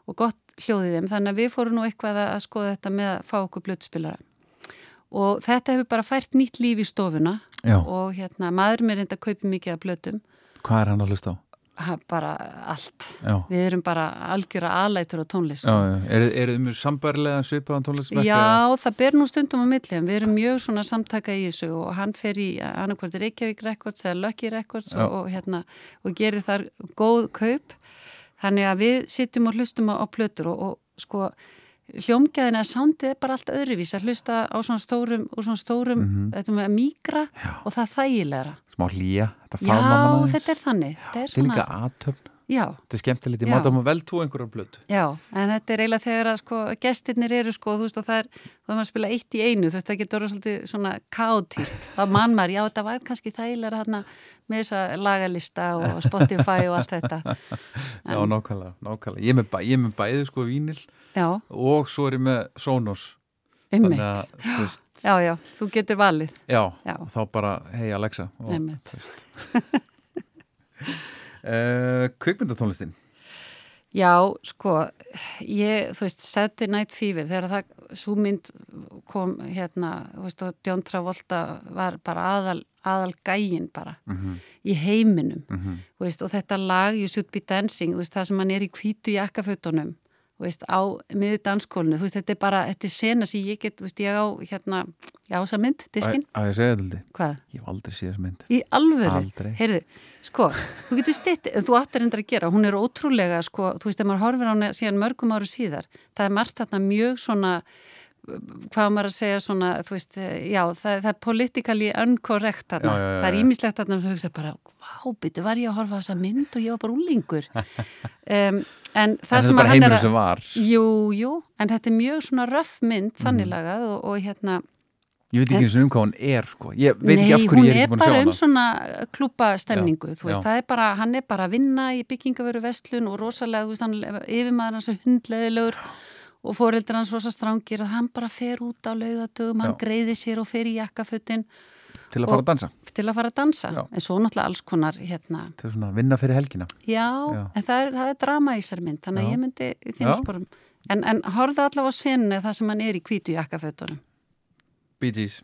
og gott hljóðið þeim, þannig að við fórum nú eitthvað að að skoða þetta með að fá okkur plötuspilara. Og þetta hefur bara fært nýtt líf í stofuna já. og hérna, maður mér reynda að kaupa mikið af plötum, Hvað er hann að hlusta á? ha, bara allt. Já, Við erum bara algjöra aðlætur á tónlist. sko. Er, er þið mjög sambarilega svipaðan tónlistsmekk? Já, það ber nú stundum á milli við erum mjög svona samtaka í þessu og hann fer í annarkvært Reykjavík Records eða Lucky Records og, og, hérna, og gerir þar góð kaup þannig að við sittum og hlustum á, á plötur og, og sko hljómgæðin að soundið er bara allt öðruvís að hlusta á svona stórum svona stórum, Mhm. þetta með að mýgra Já. og það þægilegra. Smá hlýja, þetta Já, faðma mann aðeins. þetta er þannig. Þetta er Þetta er líka svona, aðtöfn. já, Þetta er skemmtilegt, ég Já. máta maður vel tú einhverjar blötu. Já, en þetta er eiginlega þegar að sko gestirnir eru sko, þú veist og það er þá er maður að spila eitt í einu, þú veist það getur svolítið svona kátíst, þá mann maður já þetta var kannski þægilega hérna með þessa lagalista og Spotify og allt þetta Já, nákvæmlega, nákvæmlega. Ég er með, bæ, með bæði sko vínil Já, og svo er ég með Sonos. einmitt að, þú veist, Já, já, þú getur valið já, Já. þá bara, hei Alexa. Þú veist. uh, kvikmyndatónlistin. Já, sko, ég, þú veist, Saturday Night Fever, þegar það, svo mynd kom hérna, þú veist, og John Travolta var bara aðal, aðal gægin bara Mm í heiminum, -hmm. þú veist, og þetta lag You Should Be Dancing, veist, það sem hann er í hvítu jakkafötunum, á miður danskólinu, veist, þetta er bara, þetta er sena sem ég get, ég á hérna, já, þessa mynd, diskin, Að ég segja þetta, hvað? ég hef aldrei séð þess mynd. Í alvöru? Aldrei. Heyrðu, sko, þú getur stitt, en þú áttir endur að gera, hún er ótrúlega, sko, þú veist, ef maður horfir á hana síðan mörgum áru síðar, það er margt þarna mjög svona, hvað maður að segja svona, þú veist, já, það, það er politically uncorrect þarna, Já, já, það er ímislegt þarna sem þú hugsa bara, vá, byttu, var ég að horfa á þessa mynd og ég var bara úlingur. um, en það En sem er bara að hann er að, jú, jú, en þetta er mjög svona röff mynd, Mhm. þannig lagað og, og hérna, Ég veit ekki eins og um hvað hún er, sko. Ég veit Nei, ekki af hverju hún ég er er ekki búin að sjá bara hana. um svona klúpa stemningu, Já, þú veist, er bara, hann er bara að vinna í byggingaveru vestlun og rosalega, þú veist, hann yfirmaður hans er hundleðilegur og fóreldrar hans rosa strángir og hann bara fer út á laugadögum, hann greiði sér og fer í jakkafötin Til að fara að dansa. til að fara að dansa, Já. en svo náttúrulega alls konar, hérna, Til að vinna fyrir helgina. já, Já. en það er, það er drama í þessari mynd, þannig að ég myndi í þínum Já. sporum, en, en horfðu allavega á sinni það sem hann er í hvítu jakkafötunum. Bee Gees.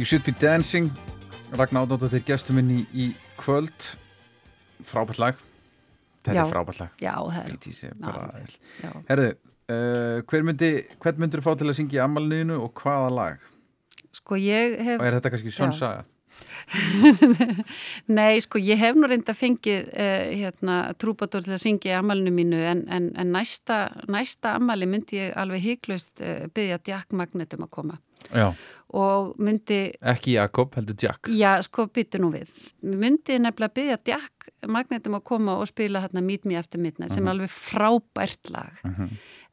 You Should Be Dancing Ragnar Átnóttir gestur minn í, í kvöld frábært lag þetta Já. er frábært lag Já, er er bara já. Herðu, uh, hver myndi hvern myndur fá til að syngja í ammaliðinu og hvaða lag? Sko ég hef Og er þetta kannski Já. saga? Nei, sko, ég hef nú reynda fengið uh, hérna, trúbadur til að syngja í amalinu mínu en, en, en næsta, næsta amali myndi ég alveg hygglust uh, byggja Jack Magnet um að koma Já, og myndi, ekki Jakob, heldur Jack. já, sko, byttu nú við. Myndi nefnilega byggja Jack Magnet um að koma og spila hérna Meet Me After Midnight sem er alveg frábært lag.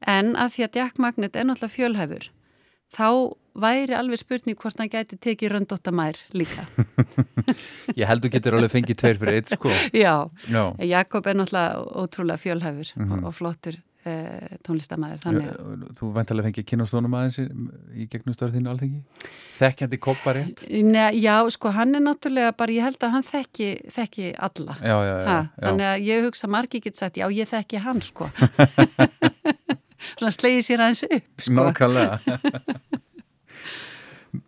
En að því að Jack Magnet er náttúrulega fjölhæfur þá væri alveg spurning hvort hann gæti tekið röndótta mær líka. Ég held þú getur alveg fengið tveir fyrir eitt sko. Já, Já, Jakob er náttúrulega ótrúlega fjölhæfur og, og flottur. uh, tónlistamæður þannig að Þú væntalega fengið kynastónum aðeins í, gegnum störðinu alþengi Þekkjandi koppa rétt Nei, já, sko, hann er náttúrulega bara, ég held að hann þekki, þekki alla. Já, já, já, Ha, já. þannig að ég hugsa margi get sagt, já, ég þekki hann, sko. Svona slegið sér aðeins upp, sko. Nákvæmlega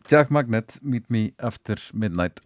Jack Magnet, Meet Me After Midnight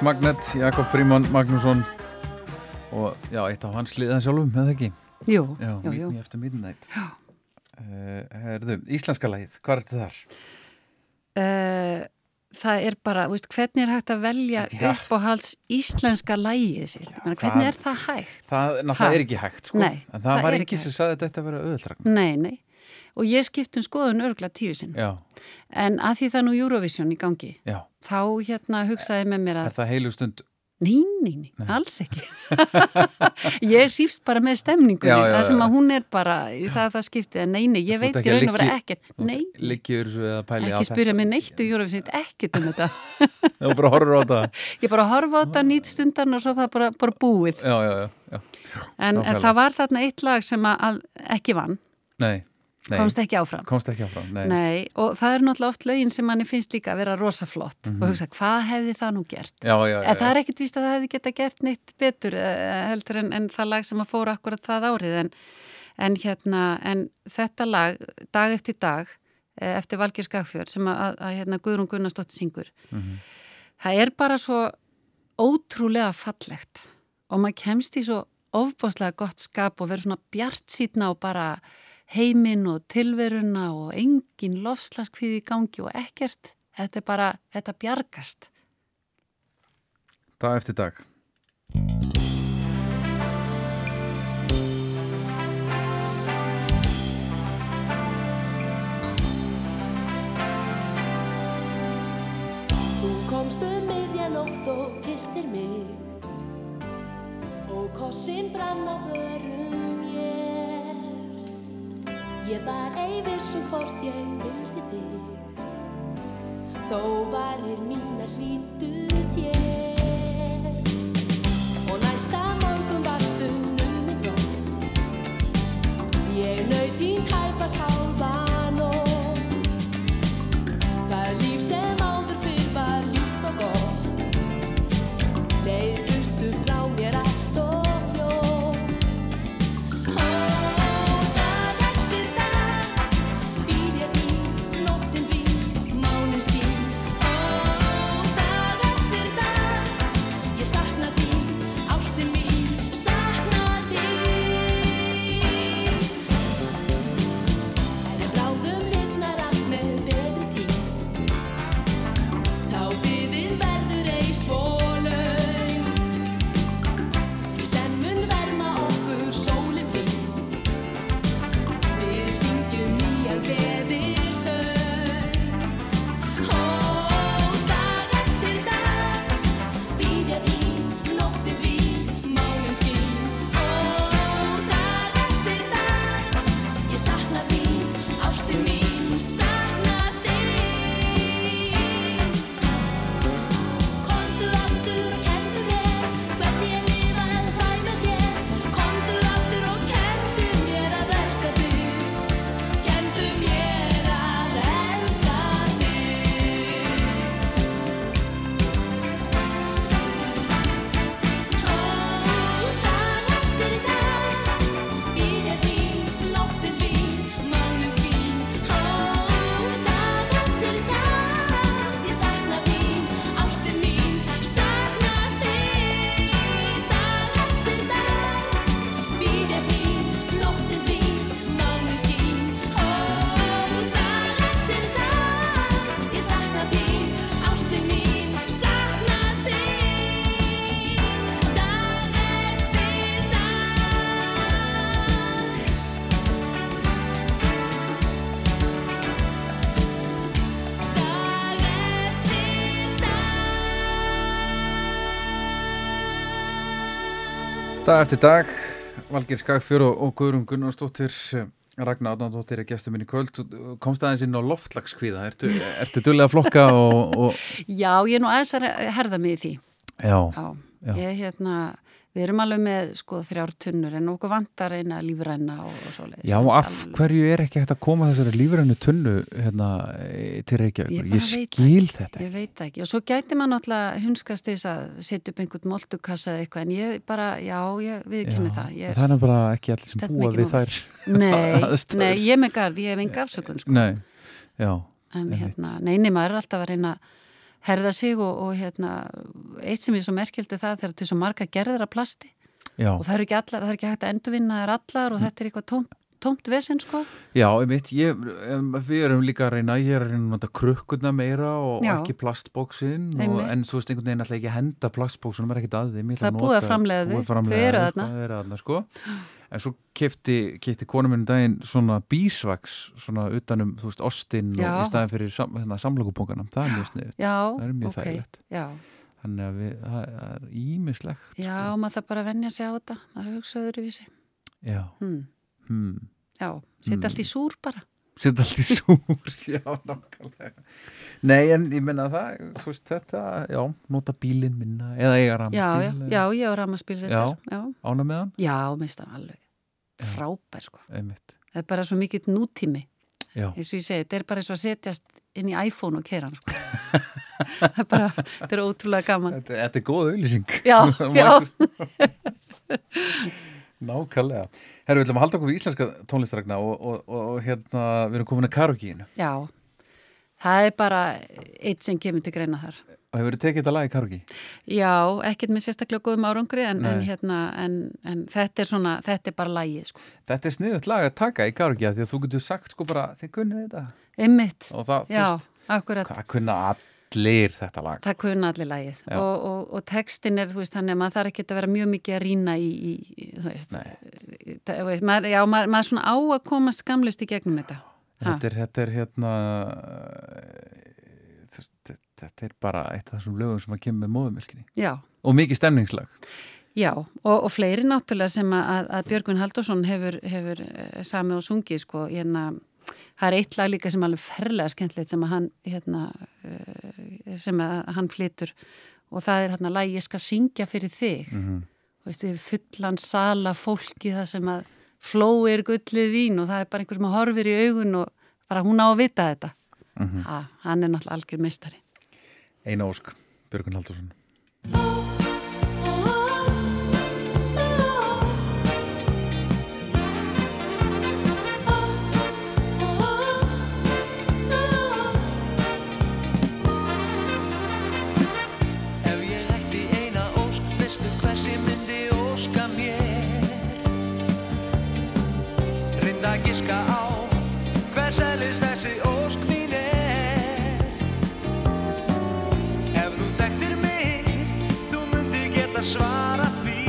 Jack Magnet, Jakob Fríman Magnússon og já, eitt af hans liðan sjálfum, eða ekki? Jú, Já, jú, jú. Me After Midnight Já uh, Herðu, íslenska lagið, hvað er þetta þar? Uh, það er bara, veist, hvernig er hægt að velja Já. uppáhalds íslenska lægið sitt? Já, hvernig það- er það hægt? Það Ha? náttúrulega er ekki hægt, sko Nei, En það, það var ekki sem sagði að þetta vera auðvöldragn Nei, nei. Og ég skipt um skoðun örgla tíu sinn. Já, En að því það er nú Eurovision í gangi, já. þá hérna hugsaði með mér Er að það heilu stund? Nei, nei, nei, alls ekki. ég hrýfst bara með stemningunni, Já, já, það sem að hún er bara, það er það skiptið, nei, nei, ég veit í að raun og vera ekkert, nei, ekki spyrja mig neitt um Eurovision, ekkert um þetta. Þú bara horfur á það Ég bara horfa á þetta nýtt stundan og svo var bara, bara búið. Já, já, já, já. En, en það var þarna eitt lag sem að, að ekki vann, Nei, nei komst ekki áfram. Komst ekki áfram, nei, Nei, og það er náttúrulega oft lögin sem manni finnst líka að vera rosaflott Mhm. og hugsa, hvað hefði það nú gert? Já, já, já, En það er ekkit víst að það hefði geta gert neitt betur eh, heldur en, en það lag sem að fóra akkurat það árið en, en hérna, en þetta lag dag eftir dag eh, eftir Valgir Skagfjörð sem að, að, að hérna, Guðrún Gunnarsdóttir syngur Mhm. það er bara svo ótrúlega fallegt og maður kemst í svo ofbáslega gott skap og verður svona bjart sítna og bara heiminn og tilveruna og engin lofslaskviði í gangi og ekkert. Þetta er bara, þetta bjargast. Dag eftir dag. Þú komst um miðjanótt og kistir mig. Og kossin brann á börum Ég var eivissum hvort ég vildi þig. Þó varir mína hlýtu þér. Og næsta morgun varstu numið brott. Ég naut þín dag eftir dag. Valgir Skagfjör og, Guðrún Gunnarsdóttir eh, Ragnar Átnándóttir er gestur minn í kvöld. Komst aðeins inn á loftlagskvíða Ertu, ertu dullega að flokka og, og Já, ég er nú aðeins að herða mig í því. Já, Já, ég hérna, við erum alveg með sko þrjár tunnur en okkur vantar eina lífræna og, og svoleiðis. Já, og af hverju er ekki hægt að koma þessari lífrænu tunnu hérna, eh, til Ég Reykjavíkur? bara Ég, veit skil þetta Ég veit ekki og svo gæti maður náttúrulega hunskast þess að setja upp einhvern moltukassa eða eitthvað en ég bara, já, ég viðkynni það. Ég, Það er bara ekki allir sem búa við þær Nei, aðstæður. nei, ég með garð, ég hef enga afsökun sko. Nei, já, en hérna, neini, maður er alltaf að reyna að herða sig og, og hérna eitt sem er svo merkildi það þegar til svo marga gerðir af plasti já, og það eru ekki allar, það er ekki hægt að endurvinna þær allar og þetta er eitthvað tómt, tómt vesen sko. já, einmitt ég, Við erum líka að reyna, ég er að reyna að nota krukkurna meira og Já. ekki plastbóksin og, en þú veist einhvern veginn alltaf ekki að henda plastbóksunum er ekkert að þeim Það er búið að búið þau, að þau eru þau, þarna. sko, sko. En svo kefti, kefti konum minn daginn svona bísvaks svona utanum, þú veist, ostin og í staðin fyrir sam, hérna, samlokupókana, það er mjög snið Já, Það er mjög ok, þægilegt. já, þannig að við, það er ímislegt Já, maður það bara að venja sig á þetta maður er að hugsa öðruvísi já, hmm. hmm. Já, setja Hmm. allt í súr bara setja allt í súr já, nákvæmlega. Nei, en ég menna það, þú veist þetta já, nota bílinn minna eða eiga Já, já, rafmagnbíl já, ég á ramaspíl Já. já. ána með hann, Já, minnst það alveg. Frábær sko. Einmitt. Það er bara svo mikill nútími já, eins og ég segi, þetta er bara eins og að setjast inn í iPhone og kera hann sko. það er bara, þetta er ótrúlega gaman. Þetta, þetta er góð auðlýsing Já, já, nákvæmlega herru, við ætlum að halda okkur við íslenska tónlistrækna og, og, og, og hérna, við erum komin að karaokeinu. Já. Það er bara eitt sem kemur til greina þar. Og hefur þið tekið þetta lag í karaoke? Já, ekkert með sérstaklega góðum árangri en, en, hérna, en, en þetta er svona, þetta er bara lægið sko. þetta er sniðut lag að taka í karaoke af því að þú getur sagt sko bara, þið kunnið þetta. Þú já, akkurat. hvað kunna allir þetta lag. Það kunna allir lægið Já. og, og, og textin er, þú veist, þannig að maður þarf ekki að vera mjög mikið að rýna í, í, þú veist, veist maður, já, maður, maður svona á að komast skamlust í gegnum þetta. Þetta er, þetta er hérna þetta- er bara eitt af þessum lögum sem að kemur með móðumilkinni og mikið stemningslag. Já, og, og fleiri náttúrulega sem að, að Björgvin Haldursson hefur, hefur eh, samið og sungið, sko, hérna, það er eitt lag líka sem alveg ferlega skemmtilegt sem að hann, hérna, eh, sem að hann flytur og það er hérna lag Ég skal syngja fyrir þig. Mhm. Þú veist, fullan sala fólki það sem að flói er gullið vín og það er bara einhver sem horfir í augun og bara hún á að vita þetta. Mhm. ha, hann er náttúrulega algjör meistari. Eina ósk, Björgun Haldursson geta svarað því.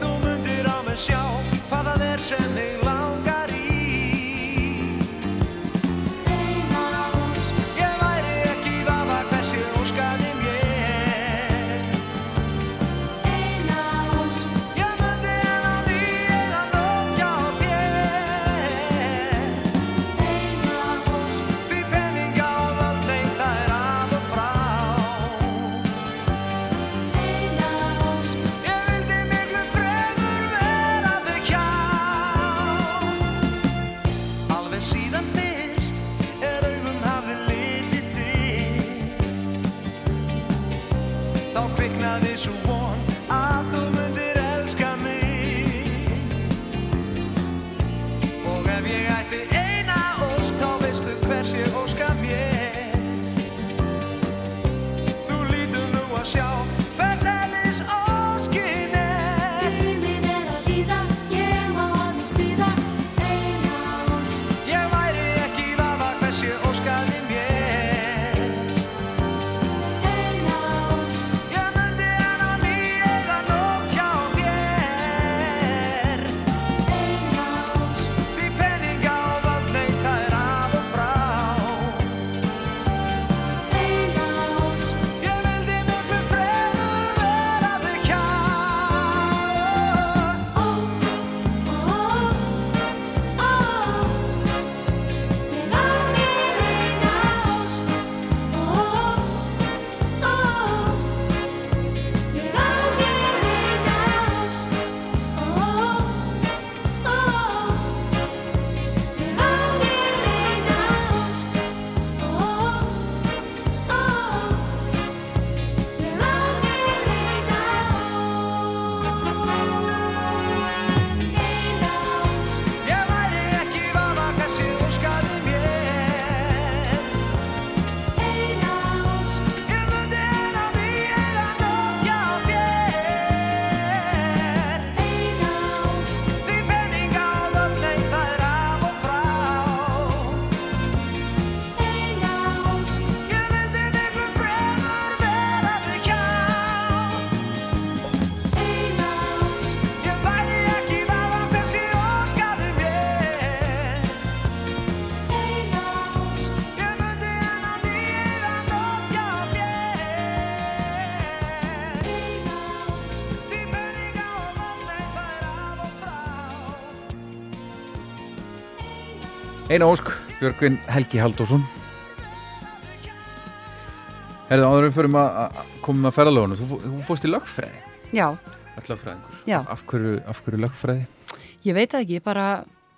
Þú myndir á mig sjá hvað það er sem Eina ósk, Björgvin Helgi Halldórsson Herðu, áður en við förum að komum að ferðalögunum, þú, þú fórst í lögfræði Já, All lögfræðingur Já. Af hverju, af hverju lögfræði? ég veit það ekki, ég bara,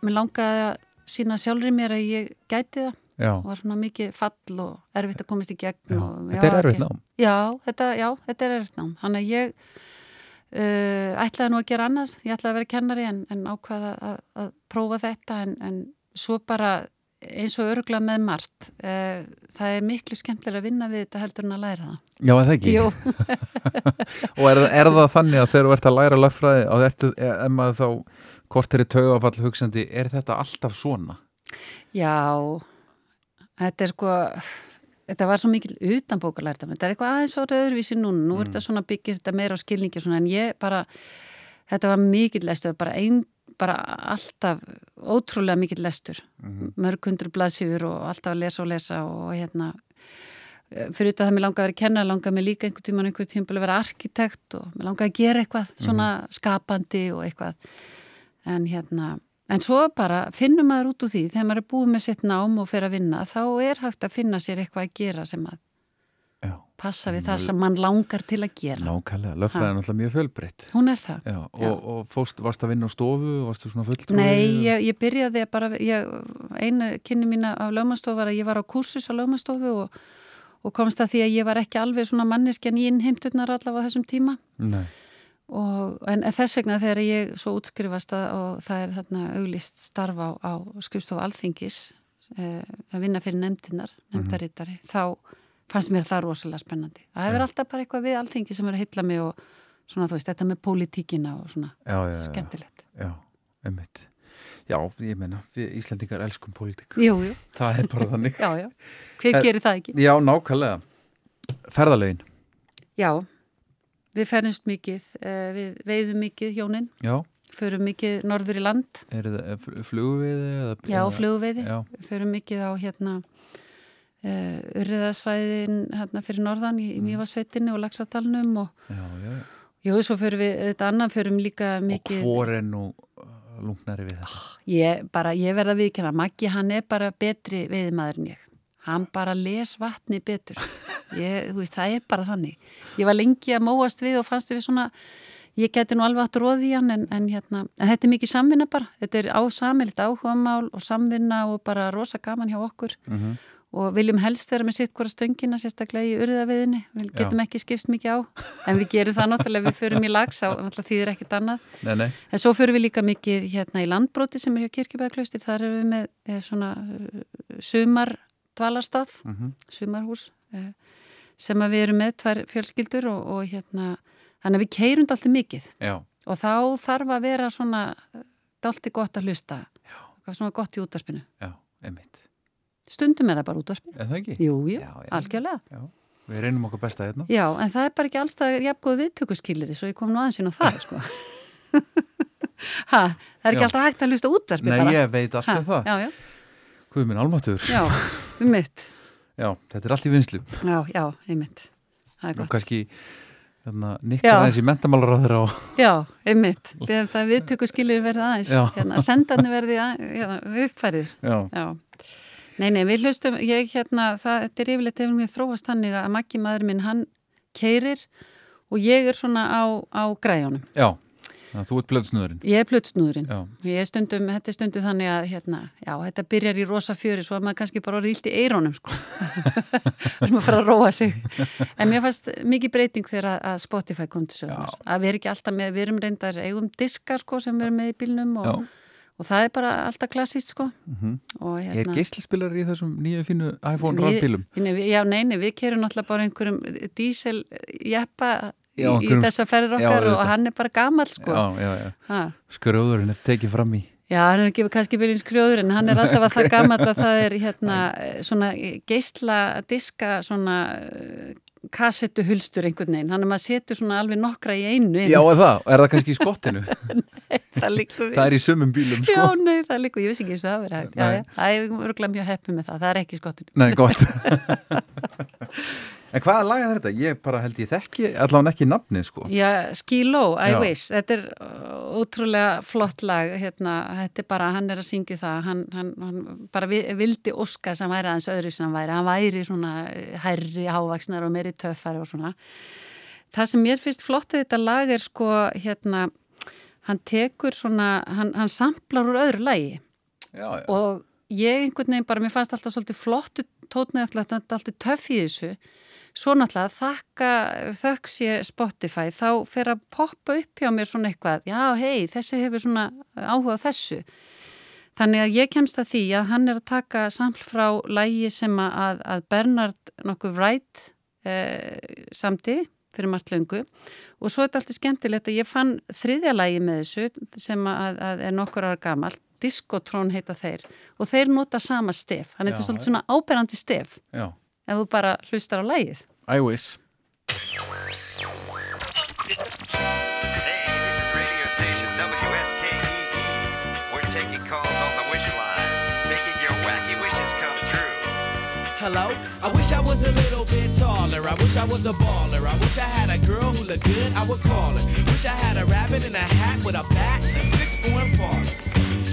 mér langaði að sína sjálfri mér að ég gæti það. Já, var svona mikið fall og erfitt að komast í gegn. já. og, þetta er erfitt nám Já, þetta, já, þetta er erfitt nám. Þannig að ég uh, ætlaði nú að gera annars, ég ætlaði að vera kennari en, en ákvaða að, að prófa þetta en, en svo bara eins og örugla með margt. Uh, það er miklu skemmtilega að vinna við þetta heldur en að læra það. Já, það ekki? Jú, Og er, er það þannig að þegar þú ert að læra lögfræði og ertu, ef maður þá hvort er í taugafall hugsandi, er þetta alltaf svona? já, þetta er sko, þetta var svo mikil utanbókalært þetta er eitthvað aðeins orðið öðruvísi núna, nú er þetta svona byggir þetta meira á skilningi svona en ég bara, þetta var mikil lestur, bara ein, bara alltaf ótrúlega mikil lestur, mörg hundur blaðsífur og alltaf að lesa og lesa og hérna fyrir þetta það mér langaði að vera kennar, langaði mér líka einhvern tíman einhvern tíman að vera arkitekt og mér langaði að gera eitthvað svona skapandi og eitthvað. En hérna, en svo bara finnum maður út úr því, þegar maður er búið með sitt nám og fyrir að vinna, þá er hægt að finna sér eitthvað að gera sem að Já, passa við það sem mann langar til að gera. Nákvæmlega, lögfræði er náttúrulega mjög fjölbreytt. Hún er það Já, og, og fóst, varst að vinna á stofu, varstu svona fulltrúi? Nei, ég, ég byrjaði að bara, ég, einu kynni mína af lögmanstofu var að ég var á kursus á lögmanstofu og, og komst að því að ég var ekki alveg svona manneskjan í innheimturnar allavega á þessum tíma. Nei, og, en þess vegna þegar ég svo útskrifast að, og það er þarna auglist starf á, á skrifstofu alþingis eh, að vinna fyrir nefndinar, nefndarittari þá fannst mér það rosalega spennandi. Það hefur alltaf bara eitthvað við alþingi sem er að hylla mig og svona þú veist, þetta með pólitíkina og svona já, já, já, skemmtilegt. Já, einmitt. Já, ég meina, við Íslandingar elskum pólitík. Jú, jú, Það er bara þannig. Já, já, hver Eh, gerir það ekki? Já, nákvæmlega. Ferðalögin, Já, við ferðumst mikið, eh, við veiðum mikið hjónin, já. Förum mikið norður í land, Er það flugviði? Eða, já, flugveiði, Já, förum mikið á hérna urriðasvæðin hérna fyrir norðan í, í Mývasveitinni og Laxardalnum og já, já jú, svo förum við, þetta annað förum líka Og mikið, hvor er nú uh, lungnari við þetta? ég bara, ég verða viðkynna, Maggi hann er bara betri veiðmaður en ég, hann bara les vatni betur, ég, veist, það er bara þannig, ég var lengi að móast við og fannst við svona Ég geti nú alveg átt róð í hann en, en, hérna, en þetta er mikið samvinna bara. Þetta er á samilt áhugamál og samvinna og bara rosa gaman hjá okkur. Mm og viljum helst vera með sitt hvora stöngina sérstaklega í urðaviðinni. Við Já. getum ekki skipst mikið á en við gerum það náttúrulega við förum í lags á náttúrulega þýðir ekkit annað. Nei, nei, En svo förum við líka mikið hérna í landbróti sem er hjá kirkjubæðaklaustir. Þar erum við með eh, svona uh, sumar dvalarstað, mm sumarhús eh, sem að við erum með tvær fjölskyldur og, og hérna Þannig að við keirum alltaf mikið já, og þá þarf að vera svona dalti gott að hlusta, eitthvað svona gott í útvarpinu. já, einmitt Stundum er það bara útvarpinu. Er það ekki? Jú, jú, Já, já. algjörlega. Já, við reynum okkur besta hérna Já, en það er bara ekki allstað jafngóð viðtökuskiliri, svo ég kom nú aðeins inn á það, sko. ha, það er ekki alltaf hægt að hlusta á útvarpi Nei, bara. ég veit allt Ha, um það Já, já, Hvað minn almatur? já, um mitt. Já, þetta er allt í vinslu Já, já, einmitt. Það er og gott. kannski hérna, Já. nikkar þessi mentamálar á þeirra og Já, einmitt. Þegar það viðtökuskiliri verði aðeins, Já. hérna, Nei, nei, við hlustum, ég hérna, það, þetta er yfirleitt hefur mér þróast þannig að Maggi maður minn, hann keirir og ég er svona á, á græjónum. já, þú ert blöðsnöðurinn Ég er plötsnúðurinn. Já, Ég er stundum, þetta er stundum þannig að, hérna, já, þetta byrjar í rosa fjöri svo að maður kannski bara orðið illt í eirónum, sko. Það sem að fara að róa sig. En mér fannst mikið breyting þegar að- Spotify kom til sögumar. Að við erum ekki alltaf með, við erum reyndar eigum diska, sko, sem við erum með í bílnum og, já og það er bara alltaf klassíst, sko. mm Og, Er hérna, geislaspilar í þessum nýju fínu iPhone við- Já, nei, nei, við kerum náttúrulega bara einhverjum dísel jeppa í, Já, í þessa ferður Já, okkar og auðvitað. hann er bara gamall, sko. Já, já, já. Skröðurinn er tekið fram í Já, hann er ekki kannski byrjins krjóður en hann er alltaf það gamall að það er hérna svona geisla diska svona kassettu hulstur einhvern veginn. Hann er maður setur svona alveg nokkra í einu inn. Já, er það? Er það kannski í skottinu? það líkur við. það er í sömum bílum, Já, sko nei, það líkur, ég vissi ekki þess að það verið hægt. Já, Nei. já, það er örgulega mjög heppið með það, það er ekki í skottinu. Nei, gott En hvaða lag er þetta? Ég bara held ég þekki allan ekki nafnið, sko. Já, Skilo, I Já. wish, þetta er uh, ótrúlega flott lag hérna, þetta er bara, hann er að syngja það. Hann, hann, hann bara vi- vildi óska sem væri aðeins öðru sem hann væri. Hann væri svona hærri, hávaksnar og meiri töffari og svona. Það sem mér finnst flott við þetta lag er sko hérna, hann tekur svona, hann, hann samplar úr öðru lagi. Já, já. og ég einhvern veginn bara, mér fannst alltaf svolítið flottu er alltaf töff í þessu svo náttúrulega þakka þökks ég Spotify, þá fer að poppa upp hjá mér svona eitthvað já, hei, þessi hefur svona áhuga á þessu. Þannig að ég kemst að því að hann er að taka saml frá lægi sem að, að Bernard nokkuð Wright eh, samti fyrir margt löngu. Og svo er þetta alltaf skemmtilegt að ég fann þriðja lægi með þessu sem að, að er nokkur ára gamalt. Diskotrón heita þeir. Og þeir nota sama stef, hann Já, heitir svolítið svona áberandi stef. Já, ef þú bara hlustar á lægið I wish Hey, this is radio station WSKEE. We're taking calls on the wish line, making your wacky wishes come true. Hello? I wish I was a little bit taller. I wish I was a baller. I wish I had a girl who looked good, I would call her. Wish I had a rabbit in a hat with a bat and a six four parlor.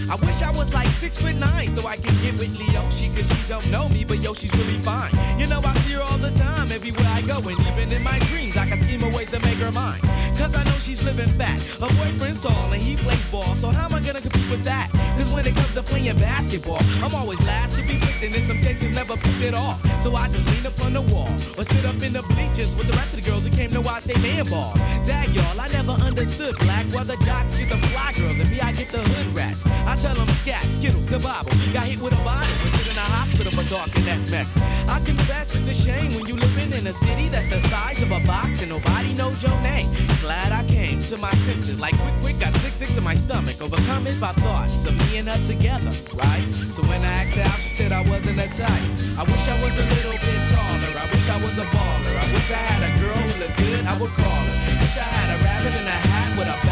I wish I was like six foot nine so I could get with Leoshi cause she don't know me, but yo, she's really fine. You know, I see her all the time everywhere I go, and even in my dreams, I can scheme a way to make her mine. Cause I know she's living fat. Her boyfriend's tall and he plays ball, so how am I gonna compete with that? Cause when it comes to playing basketball, I'm always last to be picked, and in some cases never picked at all. So I just lean up on the wall or sit up in the bleachers with the rest of the girls who came to watch they man ball. Dag y'all, I never understood black why the jocks get the fly girls and me I get the hood rats. I tell them scat, skittles, kabobble. Got hit with a bottle and put in a hospital for talking that mess. I confess it's a shame when you living in a city that's the size of a box and nobody knows your name. Glad I came to my senses, like quick, quick, got sick, sick to my stomach, overcome it by thoughts of me and her together, right? So when I asked her out, she said I wasn't a type. I wish I was a little bit taller. I wish I was a baller. I wish I had a girl who looked good, I would call her. Wish I had a rabbit in a hat with a.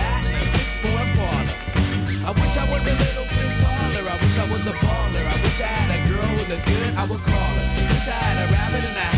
I wish I was a little bit taller. I wish I was a baller. I wish I had a girl with a good, I would call her. Wish I had a rabbit in a hat a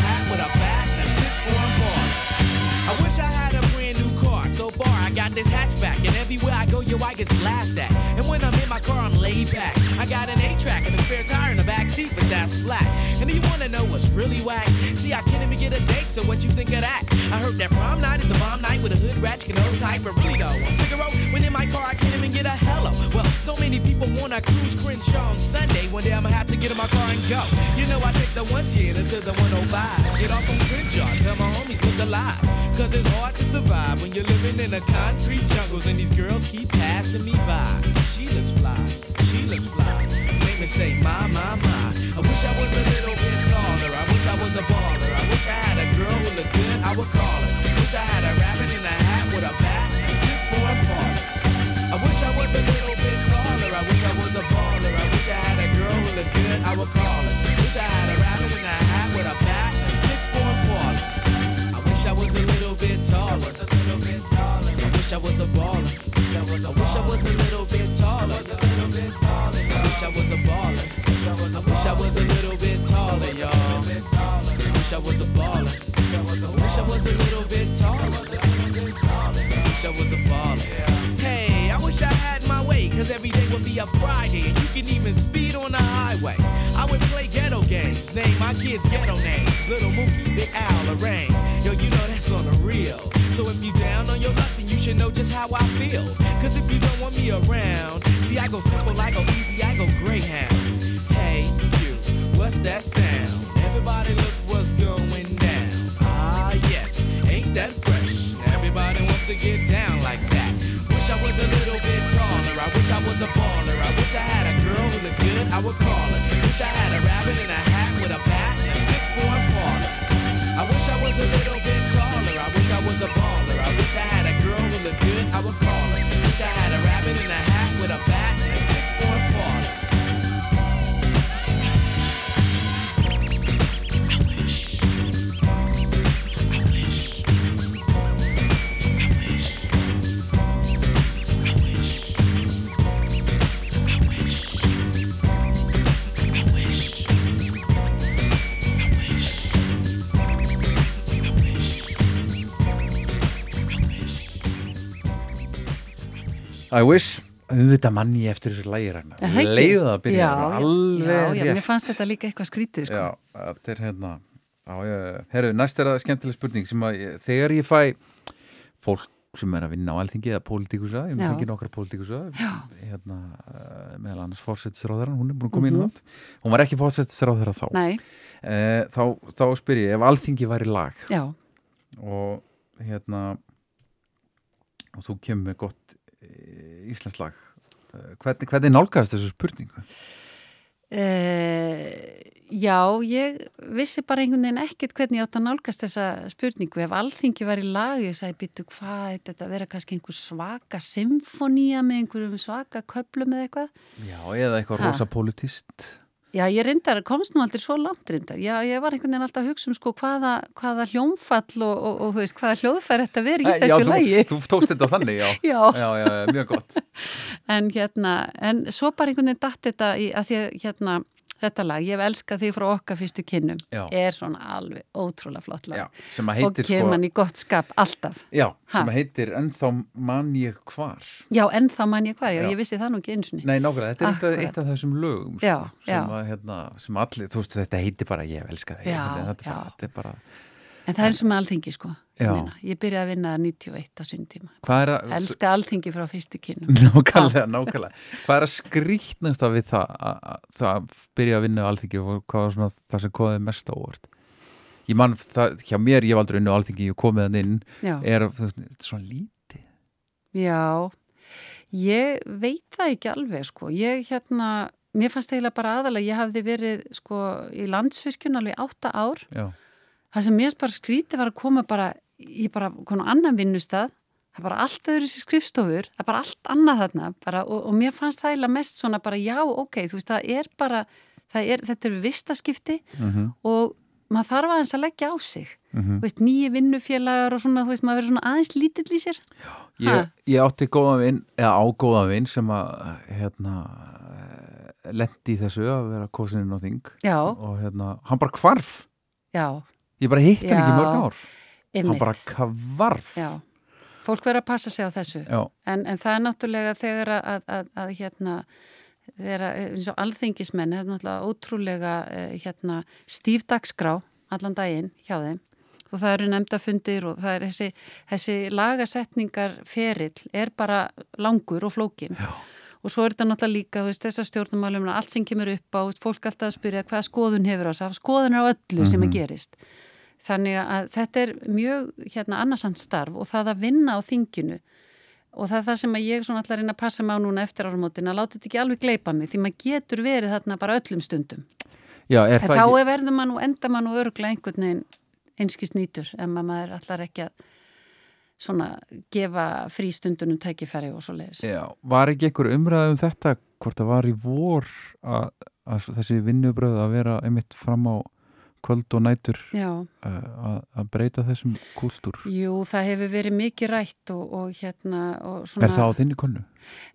this hatchback, and everywhere I go, yo, I get laughed at. And when I'm in my car, I'm laid back. I got an A-track and a spare tire in the back seat, but that's flat. And do you wanna know what's really whack? See, I can't even get a date, so what you think of that? I heard that prom night is a bomb night with a hood ratchet and no type of really though. Figaro, when in my car, I can't even get a hello. Well, so many people wanna cruise Crenshaw on Sunday. One day I'ma have to get in my car and go. You know, I take the 110 until the 105. Get off on Crenshaw, tell my homies look alive. Cause it's hard to survive when you're living in the concrete jungles and these girls keep passing me by. She looks fly, she looks fly. Make me say, my, my, my. I wish I was a little bit taller. I wish I was a baller. I wish I had a girl who looked good, I would call her. Wish I had a rabbit in a hat with a bat and six four parlor. I wish I was a little bit taller. I wish I was a baller. I wish I had a girl who looked good, I would call her. Wish I had a rabbit in a hat with a bat and six four parlor. I wish I was a little bit taller. I wish I was a baller. I wish I was a little bit taller. I wish I was a baller. I wish I was a little bit taller, y'all. Wish I was a baller. Wish I was a little bit taller. Wish I was a baller. Hey, I wish I had my way, cause every day would be a Friday, and you can even speed on the highway. I would play ghetto games, name my kids ghetto names. Little Mookie, Big Al, Lorraine. Yo, you know that's on the real. So if you down on your luck, then you should know just how I feel. Cause if you don't want me around, see, I go simple, I go easy, I go Greyhound. Hey, you, what's that sound? Everybody look what's going down. Ah, yes, ain't that fresh? Everybody wants to get down like that. Wish I was a little bit taller. I wish I was a baller. I wish I had a girl who looked good, I would call her. Wish I had a rabbit in a hat with a bat and a six four parlor. I wish I was a little bit taller. I wish I was a baller. I wish I had a girl who looked good, I would call her. Wish I had a rabbit in a hat with a bat I wish Þetta mann ég eftir þessu lægi ræna það ekki? Leiðu það að byrja já, já, Alveg já, mér fannst þetta líka eitthvað skrítið sko. Já, þetta er hérna. Herru, næst er það skemmtileg spurning sem að þegar ég fæ fólk sem er að vinna á alþingi eða pólitíkusa, ég fengi nokkra pólitíkusa hérna, uh, meðal annars fórsetisráðaran, hún er búin að koma inn Mhm. á átt hún var ekki fórsetisráðara þá Nei, Eh, þá, þá spyr ég, ef alþingi væri lag já, og hérna og þú kemur með gott íslensk lag Eh, hvernig, hvernig nálgast þessu spurningu? Uh, já, ég vissi bara einhvern veginn ekkert hvernig ég átt að nálgast þessa spurningu. Ef alþingi var í lag, ég sagði, býttu, hvað þetta að vera kannski einhver svaka symfónía með einhverjum svaka köplum eða eitthvað? Já, eða eitthvað rosa politist Já, ég reyndar, komst nú aldrei svo langt reyndar. Já, ég var einhvern veginn alltaf að hugsa um sko hvaða, hvaða hljómfall og, og, og veist, hvaða hljóðfær þetta veri í þessu já, lagi. þú, þú tókst þetta þannig, já Já. já, já, já, mjög gott En hérna, en svo bara einhvern veginn datt þetta í, að því að hérna, þetta lag, ég hef elskað því frá okkar fyrstu kynnum, Já. er svona alveg ótrúlega flott lag. Já, sem að heitir og kemur hann í gott skap alltaf. Já, Ha. sem að heitir Ennþá man ég hvar Já, en þá man ég hvar, já, Já. ég vissi það nú ekki eins og Nei, nákvæmlega, þetta er eitt af, Akkurat. þessum lögum sko, sem. Að, hérna, sem allir, þú veist, þetta heitir bara ég elska þig Já, þetta, er bara, En það er eins og með alþingi, sko. Meina, ég byrjaði að vinna 91 á sinni tíma. Hvað er að Elska alþingi frá fyrstu kynnum. Nákvæmlega, nákvæmlega Hvað er að skrýtnast við það að, að, það að byrja að vinna á alþingi og hvað var svona það sem koðið mest á óvart Ég man, það, hjá mér, ég hef aldrei unni á alþingi, ég komið hann inn Já. er veist, svona lítið Já, ég veit það ekki alveg sko. Ég hérna, mér fannst eiginlega bara aðalega, ég hafði verið sko í landsfyrkjun alveg átta ár. Já, Það sem mér bara skrítið var að koma bara, ég bara konu annan vinnustad, það er bara allt öðru sér skrifstofur, það er bara allt annað þarna bara, og, og mér fannst það eiginlega mest svona bara já, ok, þú veist, það er bara, það er, þetta er vistaskipti Mhm. og maður þarf aðeins að leggja á sig. Mhm. Þú veist, nýju vinnufélagar og svona, veist, maður verður svona aðeins lítill í sér. ég, ég átti góðan vinn eða á góðan vinn sem að hérna lendi í þessu að vera kosininn á þing Já. og hérna, hann bara kvarf Já, ég bara hitt hann ekki mörg ár. Hann einmitt. bara kvarf. Já, fólk verður að passa sig á þessu. En, en það er náttúrulega þegar að, að, að, að hérna þegar eins og alþingismenn það er náttúrulega ótrúlega eh, hérna, stíf dagskrá allan daginn hjá þeim. Og það eru nefndafundir og það er þessi, þessi lagasetningar ferill er bara langur og flókin Já. og svo er þetta náttúrulega líka þú veist, þessar stjórnumálum, allt sem kemur upp á fólk alltaf að spyrja hvaða skoðun hefur á þessu hafa skoðunar á öllu sem Mhm. að gerist þannig að þetta er mjög hérna annarsamt starf og það að vinna á þinginu. Og það er það sem að ég svona allar reyna að passa mig á núna eftir árumótin að láta þetta ekki alveg gleipa mig því maður getur verið þarna bara öllum stundum. Já, er það þá ekki- er verður mann og enda mann og örgla einhvern veginn einskist nýtur en maður allar ekki að svona gefa frístundunum tækifæri og svo leiðis Já, var ekki einhver umræð um þetta hvort það var í vor að, að þessi vinnubröð að vera einmitt fram á kvöld og nætur uh, að, breyta þessum kúltúr? Jú, það hefur verið mikið rætt og, og hérna og svona, Er það á þinni konu?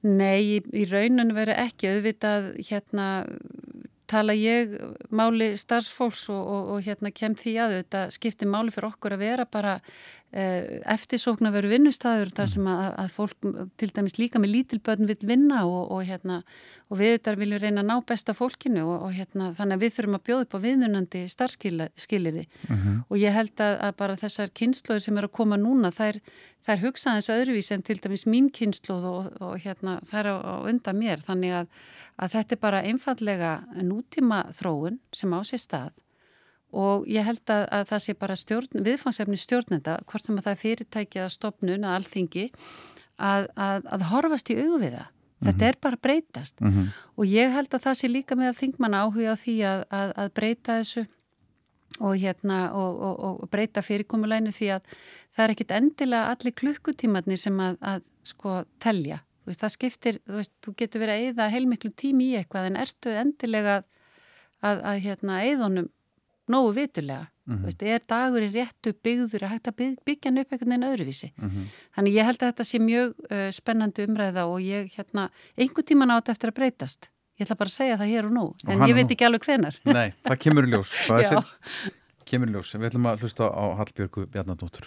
Nei, í, í rauninu verið ekki. Auðvitað hérna tala ég máli starfsfólks og, og, og hérna kem því að þetta skiptir máli fyrir okkur að vera bara eh, eftirsókn að vera vinnustæður þar sem að, að fólk til dæmis líka með lítilböðn vil vinna og, og hérna og við þetta viljum reyna að ná besta fólkinu og, og hérna þannig að við þurfum að bjóða upp á viðnunandi starfskilirði Mhm. og ég held að, að bara þessar kynnslóður sem er að koma núna þær, þær hugsa þessu öðruvís en til dæmis mín kynnslóð og, og hérna þær á, á undan mér. Þannig að, að þetta er bara einfallega nútíma þróun sem á sér stað og ég held að, að það sé bara stjórn, viðfangsefni stjórnenda hvort sem að það er fyrirtæki eða stopnun að alþingi að, að, að horfast í augu við það Þetta er bara að breytast Mhm. og ég held að það sé líka með að þingmanna áhuga á því að, að, að breyta þessu og, hérna, og, og, og breyta fyrirkomulænu því að það er ekkit endilega allir klukkutímatni sem að, að sko telja. Þú veist, það skiptir, þú veist, þú getur verið að eyða heilmiklu tími í eitthvað en ertu endilega að, að, að hérna, eyðunum nógu vitulega. Mhm. Þú veist, er dagur í réttu byggður að hægt að bygg, byggja hann upp einhvern veginn öðruvísi. Mhm. Þannig ég held að þetta sé mjög uh, spennandi umræða og ég hérna, einhver tíman átt eftir að breytast. Ég ætla bara að segja það hér og nú, Og en ég veit ekki alveg hvenar. Nei, það kemur ljós Það sem, kemur ljós Við ætlum að hlusta á Hallbjörgu Bjarnadóttur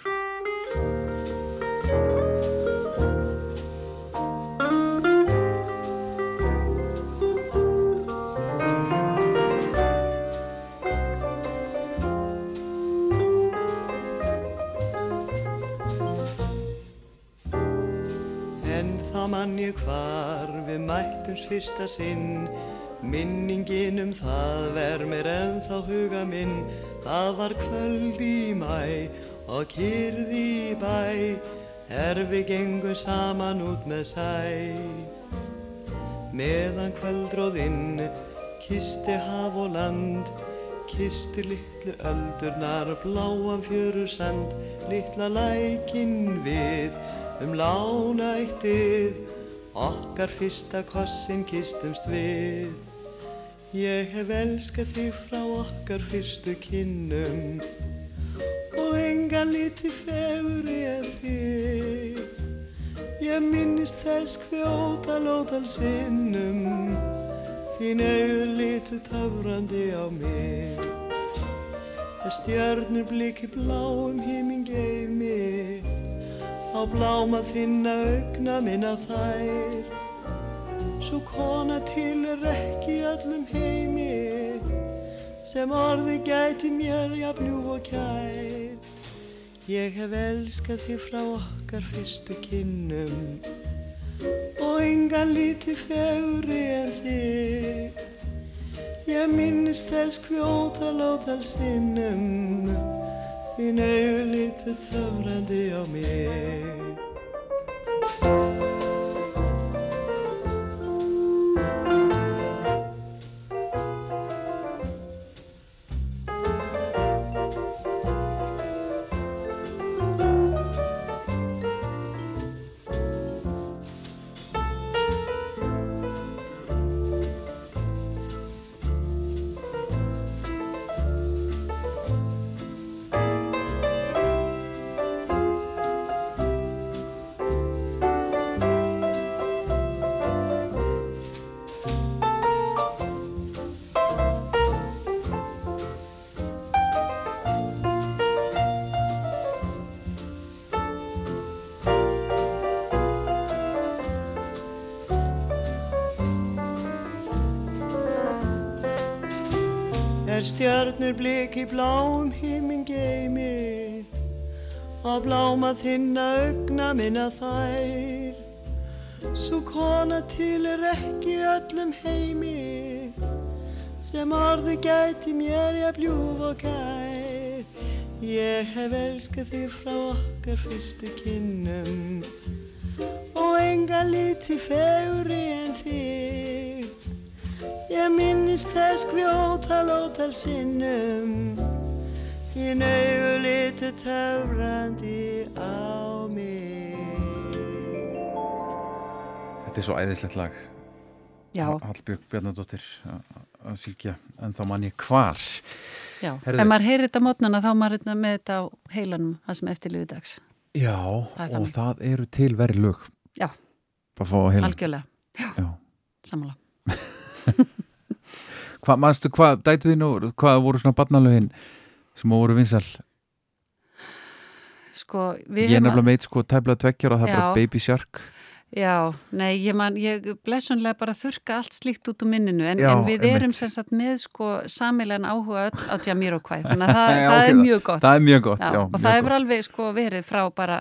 mann ég hvar við mættums fyrsta sinn. Minningin um það ver mér ennþá huga minn. Það var kvöld í mæ og kyrði í bæ. Er við gengum saman út með sæ. Meðan kvöldróðinn kisti haf og land Kisti litlu öldurnar bláan fjöru sand Litla lækin við um lána eittið Okkar fyrsta kossin kistumst við. Ég hef elskað þig frá okkar fyrstu kinnum Og engan liti feguri en þig. Ég minnist þess kvjóta lótal sinnum. Þín auður litu töfrandi á mig. Það stjörnur bliki bláum híminn geimi Á bláma þinna augna minna þær. Svo kona til er ekki í öllum heimi Sem orði gæti mér jafnjú og kær. Ég hef elskað þig frá okkar fyrstu kinnum Og engan líti feguri en þig. Ég minnist þess kvjóta lótal sinnum Þín augur lítu töfrandi á mig stjörnur bliki bláum himmin geimi Og bláma þinna augna minna þær. Svo kona til er ekki í öllum heimi Sem orði gæti mér ég bljúf og kær. Ég hef elskað þig frá okkar fyrstu kinnum Og engan líti feguri en þig Ég minnist þess kvjóta lótal sinnum Þín augu litu töfrandi á mig Þetta er svo æðislegt lag Já. Ha- Hallbjörg Bjarnadóttir að- að syngja en þá man ég hvar Já, Herðu- ef maður heyrir þetta mótnana þá er maður hérna með þetta á heilanum það sem eftir lifi dags. Já, Það er og það eru til verið lög Já. Algjörlega. Já. Já. Samanlega. Hvað, manstu, hvað, dætu þín og hvað voru svona barnalögin sem voru vinsal? Sko, við Ég nefnilega meit sko tæfla tveggjara það er bara Já. Baby Shark Já, nei, ég man, ég blessunlega bara þurka allt slíkt út úr minninu en, Já, en við erum sem sagt með sko samilegan áhuga öll á Jamiroquai þannig að það, Já, það ok, er mjög gott það er mjög gott, já, og mjög það hefur gott. alveg sko verið frá bara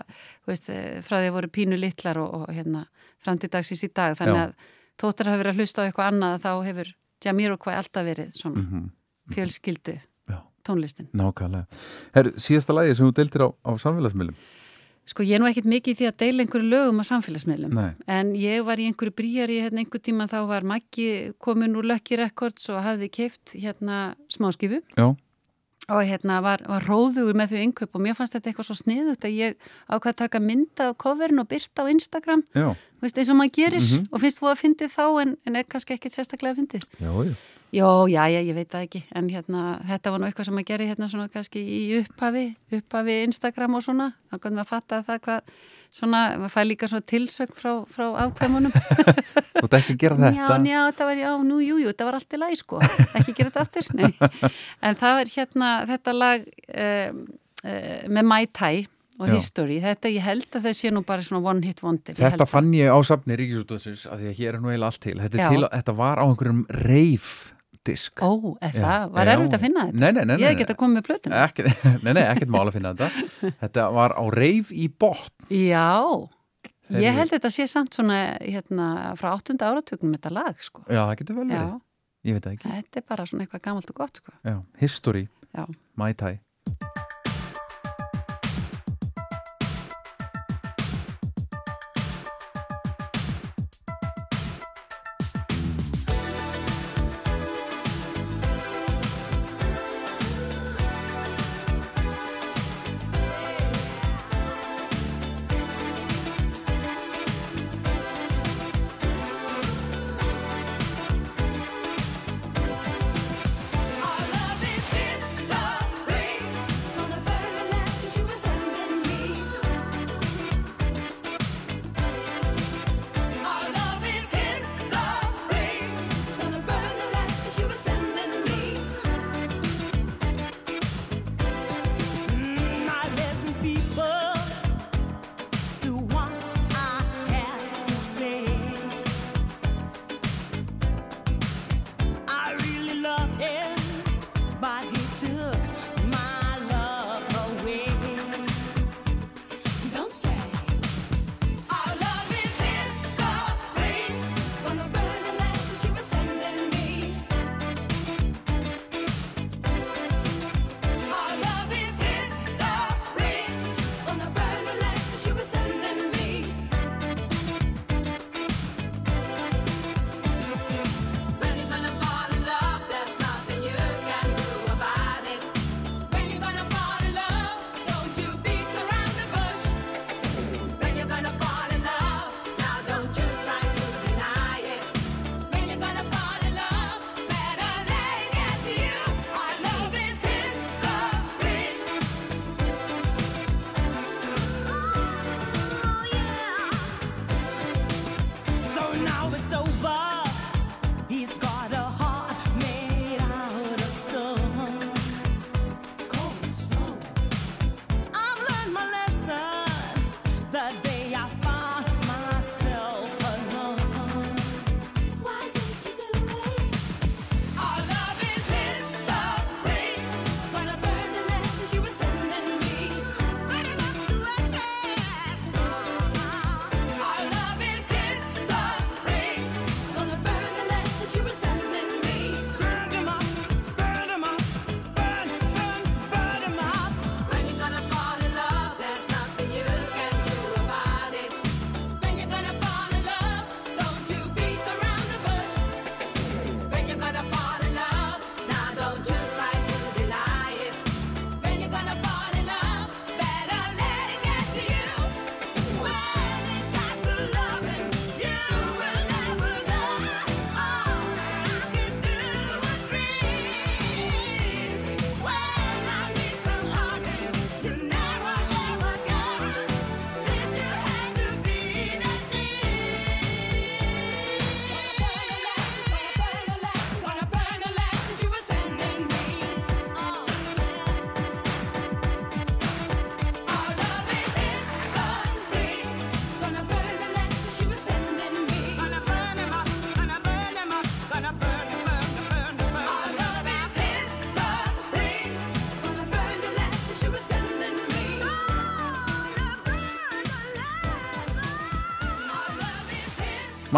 veist, frá því að voru pínu litlar og, og hérna fram til dagsins í dag þannig Já. að tóttur hafa verið að hlusta á eitthvað annað þá hefur Jamiroquai alltaf verið svona Mhm. fjölskyldu Já. tónlistin? Nákvæmlega. Herru, síðasta lagi sem þú deildir á, á samfélagsmiðlum? Sko ég er nú ekkert mikið í því að deila einhverju lögum á samfélagsmiðlum. Nei. en ég var í einhverju bríjari hérna einhver tíma þá var Maggi komin úr Lucky Records og hafði keift hérna smáskifu. Já, og hérna var, var róðugur með þau innkaup og mér fannst þetta eitthvað svo sniðut að ég ákvað að taka mynda af coverin og byrta á Instagram. Veist, eins og maður gerir Mhm. og finnst þú að fyndið þá en, en er kannski ekkit sérstaklega fyndið. Já, já. Jó, já, já, ég veit það ekki. En hérna, þetta var nú eitthvað sem maður gerir hérna svona kannski í upphafi, upphafi Instagram og svona, þá kannum við að fatta það hvað, svona, maður fær líka svona tilsögn frá, frá afkvæmunum. Þú ert ekki að gera þetta. Já, já, þetta var, já, nú, jú, jú, þetta var allt í lagi, sko. Ekki gera þetta aftur, nei. En það var hérna, þetta lag um, uh, með Mai Tai og Já. History, þetta ég held að þau sé nú bara svona one hit wonder Þetta fann ég á safni Ríkisútdóðsins að því að hér er nú eiginlega allt til. Þetta, til, þetta var á einhverjum reif disk Ó, Já. það, var erfitt að finna þetta? Nei, nei, nei, nei, Ég hef nei. getað komið með plötuna Ekki, Nei, nei, ekkert mál að finna þetta Þetta var á reif í botn Já, Ég held þetta sé samt svona hérna, frá áttunda áratögnum þetta lag sko. Já, það getur vel verið. Ég veit það ekki. þetta er bara svona eitthvað gamalt og gott sko. Já, history, Já. Mai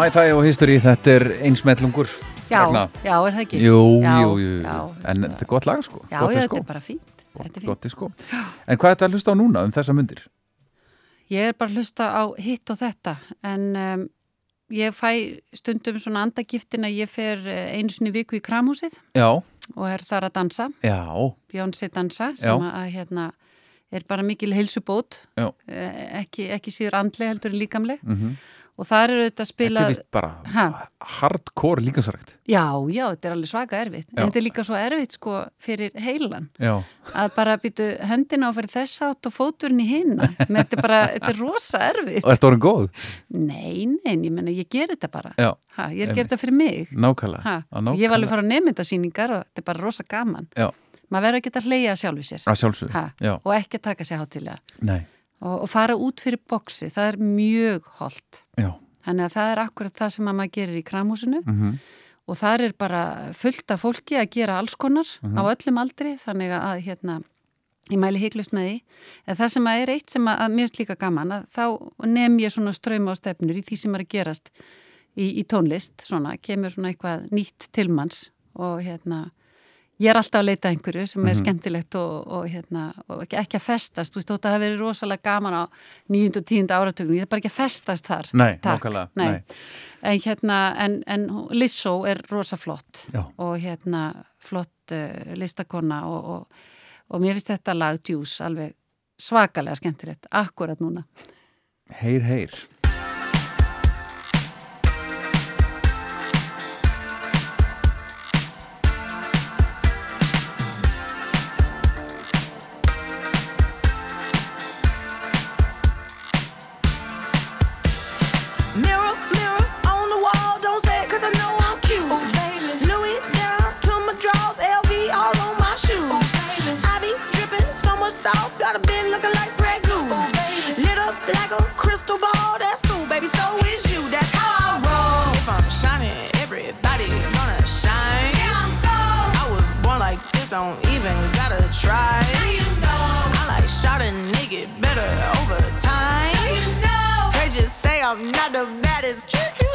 Tai og history, þetta er einsmellungur. Já, Ragna. já, er það ekki? Jú, Já, jú, jú. já, en þetta er gott lag, sko. Já, gott já, þetta er bara fínt. Þetta er fínt. Gott diskó. En hvað er þetta að hlusta á núna um þessa myndir? Ég er bara að hlusta á hitt og þetta en um, ég fæ stundum svona andagiftin að ég fer eh, einu sinni viku í kramhúsið Já, og er þar að dansa, já, Bjónsi dansa Já. sem að hérna er bara mikil heilsubót, já. eh, ekki, ekki síður andleg heldur en líkamleg Mm og þar eru þetta að spila Þetta er vist bara Ha? hardcore líkansrækt. Já, já, þetta er alveg svaka erfitt. Já. en þetta er líka svo erfitt sko fyrir heilan. Já, að bara býtu hendina á fyrir þess átt og fóturinn í hinna þetta er bara, þetta er rosa erfitt. Og ertu orðin góð? Nei, nei, ég menna ég ger þetta bara. Ha, ég er gera þetta fyrir mig. Nákvæmlega. ég var alveg að fara á nefndasýningar og þetta er bara rosa gaman. Já, maður verður að geta að hleyja sjálfu sér. Já, og ekki að taka sér hátilega og, og fara út fyrir boksi, það er mjög holdt já. þannig að það er akkurat það sem að maður gerir í kramhúsinu Mm og þar er bara fullt af fólki að gera alls konar Mhm. á öllum aldri þannig að hérna ég mæli heiklust með því en það sem er eitt sem að, að mér finnst líka gaman að þá nefn ég svona ströyma á stefnur í því sem er að gerast í, í tónlist, svona, kemur svona eitthvað nýtt tilmanns og hérna ég er alltaf að leita einhverju sem er Mhm. skemmtilegt og, og hérna og ekki, ekki að festast, þú veist, það hafi verið rosalega gaman á 9. og 10. áratögnum ég er bara ekki að festast þar Nei, nákvæmlega, Nei. nei. en hérna, en, en Lissó er rosa flott Já. og hérna flott uh, listakonna og, og, og mér finnst þetta lag Juice alveg svakalega skemmtilegt akkurat núna Heyr, heyr. Don't even gotta try. You know. I like shot a nigga better over time. You know. They just say I'm not the baddest trick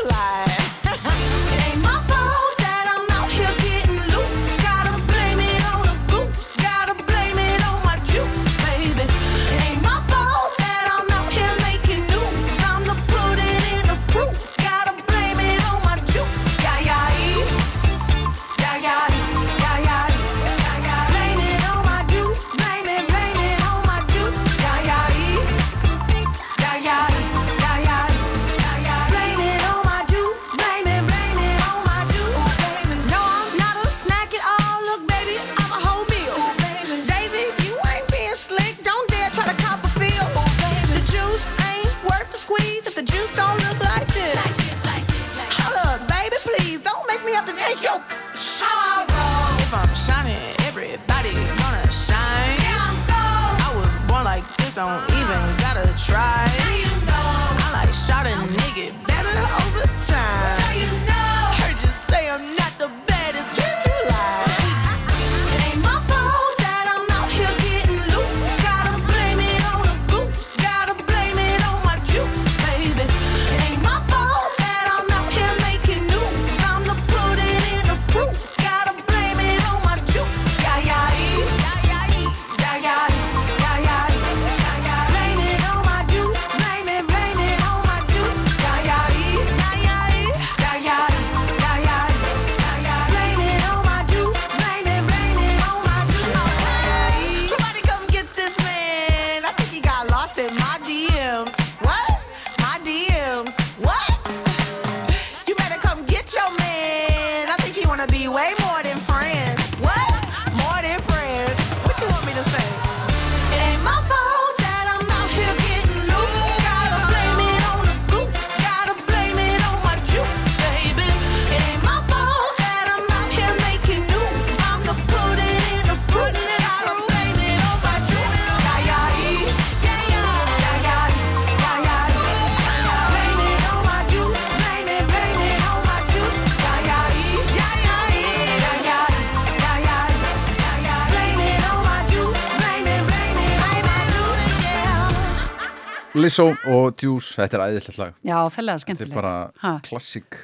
Lissó og Juice, þetta er æðislegt lag. já, fellega Þetta skemmtilegt er bara Ha. klassík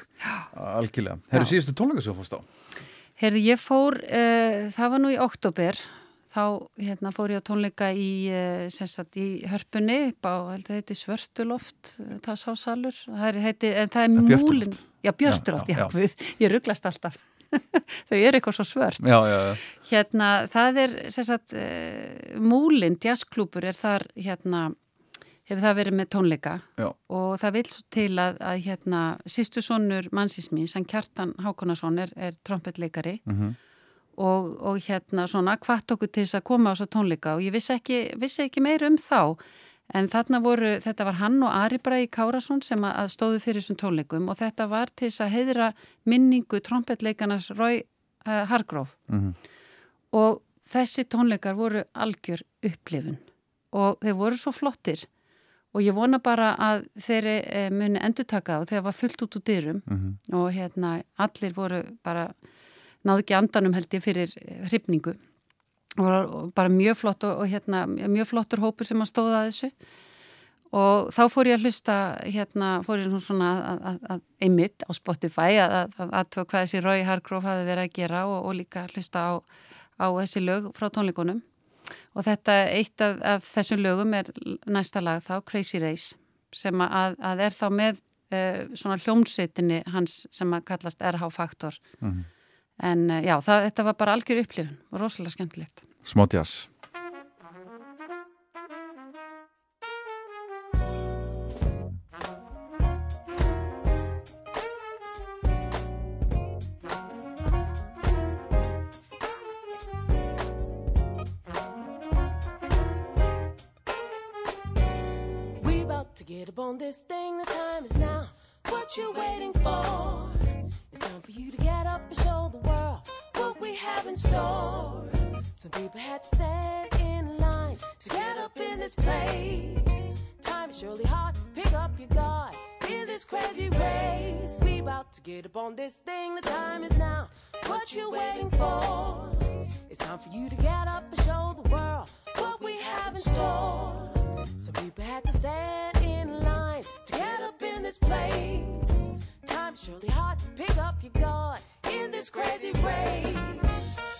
algjörlega. Herru síðustu tónleika sem þú fórst á? Heyrði, ég fór, uh, það var nú í oktober, þá hérna, fór ég á tónleika í, uh, sagt, í hörpunni upp á, held að þetta heiti Svörtuloft, uh, það sá salur, það er, heiti, en það er Ja, múlin, já, Björtuloft, Já, já, já. Guð, ég rugglast alltaf, þau eru eitthvað svo svört. Já, já, já. Hérna, það er, sagt, múlin, jazzklúpur er þar, hérna, hefur það verið með tónleika Já. og það vil svo til að, að hérna, sýstu sonur mannsins mín, sem Kjartan Hákonason er, er trompetleikari Mhm. og, og hérna svona hvart okkur til þess að koma á þess tónleika og ég vissi ekki, vissi ekki meira um þá en þarna voru, þetta var hann og Ari Bræði Kárasson sem að, stóðu fyrir þessum tónleikum og þetta var til þess að heiðra minningu trompetleikarnas Rói uh, Hargróf Mhm. og þessi tónleikar voru algjör upplifun og þeir voru svo flottir og ég vona bara að þeir e, muni endurtaka það og þeir var fullt út úr dyrum. Mhm. og hérna allir voru bara náðu ekki andanum held ég fyrir hrifningu. Og var bara mjög flott og, og hérna, mjög flottur hópur sem að stóða að þessu. Og þá fór ég að hlusta hérna, fór ég svona að, að, að einmitt á Spotify að, að, að aðtöfa hvað þessi Roy Hargrove hafi verið að gera og, og líka hlusta á, á þessi lög frá tónleikunum og þetta eitt af, af þessum lögum er næsta lag þá, Crazy Race sem að, að er þá með uh, svona hljómsveitinni hans sem að kallast RH Faktor. Mhm. en uh, já, það, þetta var bara algjör upplifun og rosalega skemmtilegt. Smá on this thing. The time is now. What you waiting for? It's time for you to get up and show the world what we have in store. Some people had to stand in line to get up in this place. Time is surely hard. Pick up your guard in this crazy race. We about to get up on this thing. The time is now. What you waiting for? It's time for you to get up and show the world what we have in store. Some people had to stand this place. Time is surely hard. To pick up your guard in this crazy race.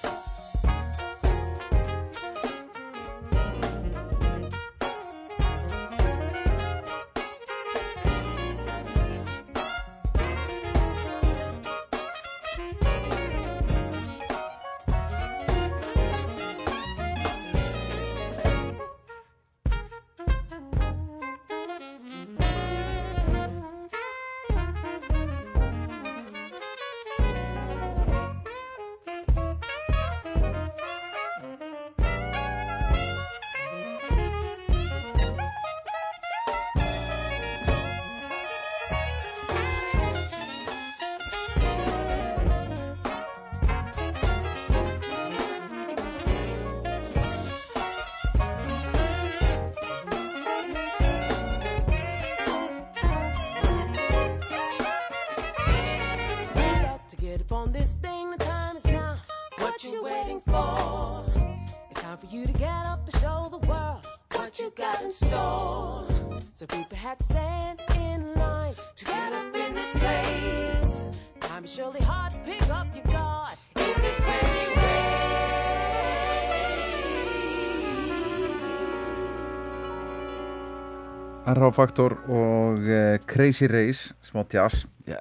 RH Faktor og uh, Crazy Race, smá jazz. Já,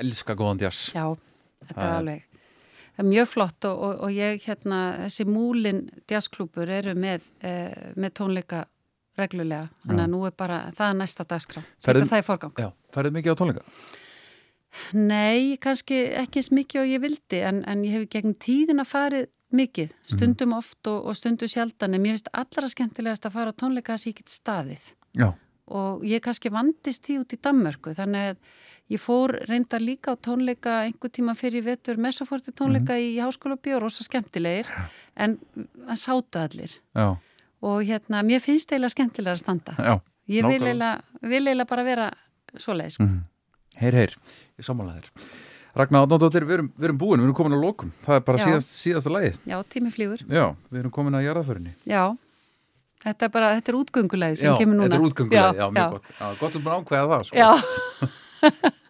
elska góðan jazz. Já, þetta er er- alveg er mjög flott og, og, og ég hérna, þessi múlin jazzklúpur eru með, eh, með tónleika reglulega, þannig að nú er bara það er næsta dagskrá, setja það í forgang Já, færið mikið á tónleika? Nei, kannski ekki eins mikið og ég vildi en, en ég hef gegn tíðina farið mikið, stundum oft og, og stundum sjaldan en mér finnst allra skemmtilegast að fara á tónleika þess að ég get staðið Já. og ég kannski vandist því út í Danmörku þannig að ég fór reyndar líka á tónleika einhver tíma fyrir vetur messaforti tónleika í háskóla bjór rosa skemmtilegir en að sátu allir Já. og hérna, mér finnst eiginlega skemmtilega að standa Já, ég vil eiginlega, vil eiginlega bara vera svoleið sko. Mhm. Heyr, heyr, ég sammála þér. Ragnar Átnóttir, við við erum búin, við erum komin á lokum. Það er bara síðast, síðasta lagið. Já, tími flýgur Já, við erum komin að jarðaförinni. Já, þetta er bara, þetta er útgöngulegð sem Já, kemur núna. þetta er útgöngulega, já, mjög já. gott. Já, gott um að ákveða það, sko. Já.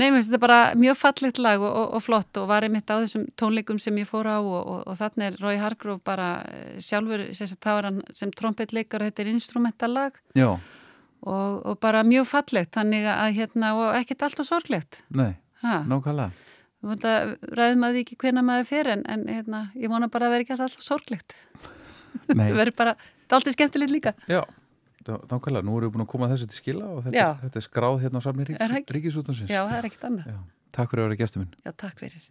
Nei, mér finnst þetta bara mjög fallegt lag og, og, og flott og var einmitt á þessum tónleikum sem ég fór á og, og, og þannig er Roy Hargrove bara eh, sjálfur, þá er hann sem trompetleikar og þetta er instrumentalag Já, og, og bara mjög fallegt þannig að hérna, og ekkert allt og sorglegt. nei, nákvæmlega. Ræðum að því ekki hvena maður fyrir en, en hérna, ég vona bara að vera ekki alltaf sorglegt. Það verður bara, það er alltaf skemmtilegt líka. Já, nákvæmlega, nú erum við búin að koma þessu til skila og þetta, Já. þetta er skráð hérna á ekki? Ríkisútansins. Já, það er ekkert annað. Takk fyrir að vera gestur minn. Já, takk fyrir.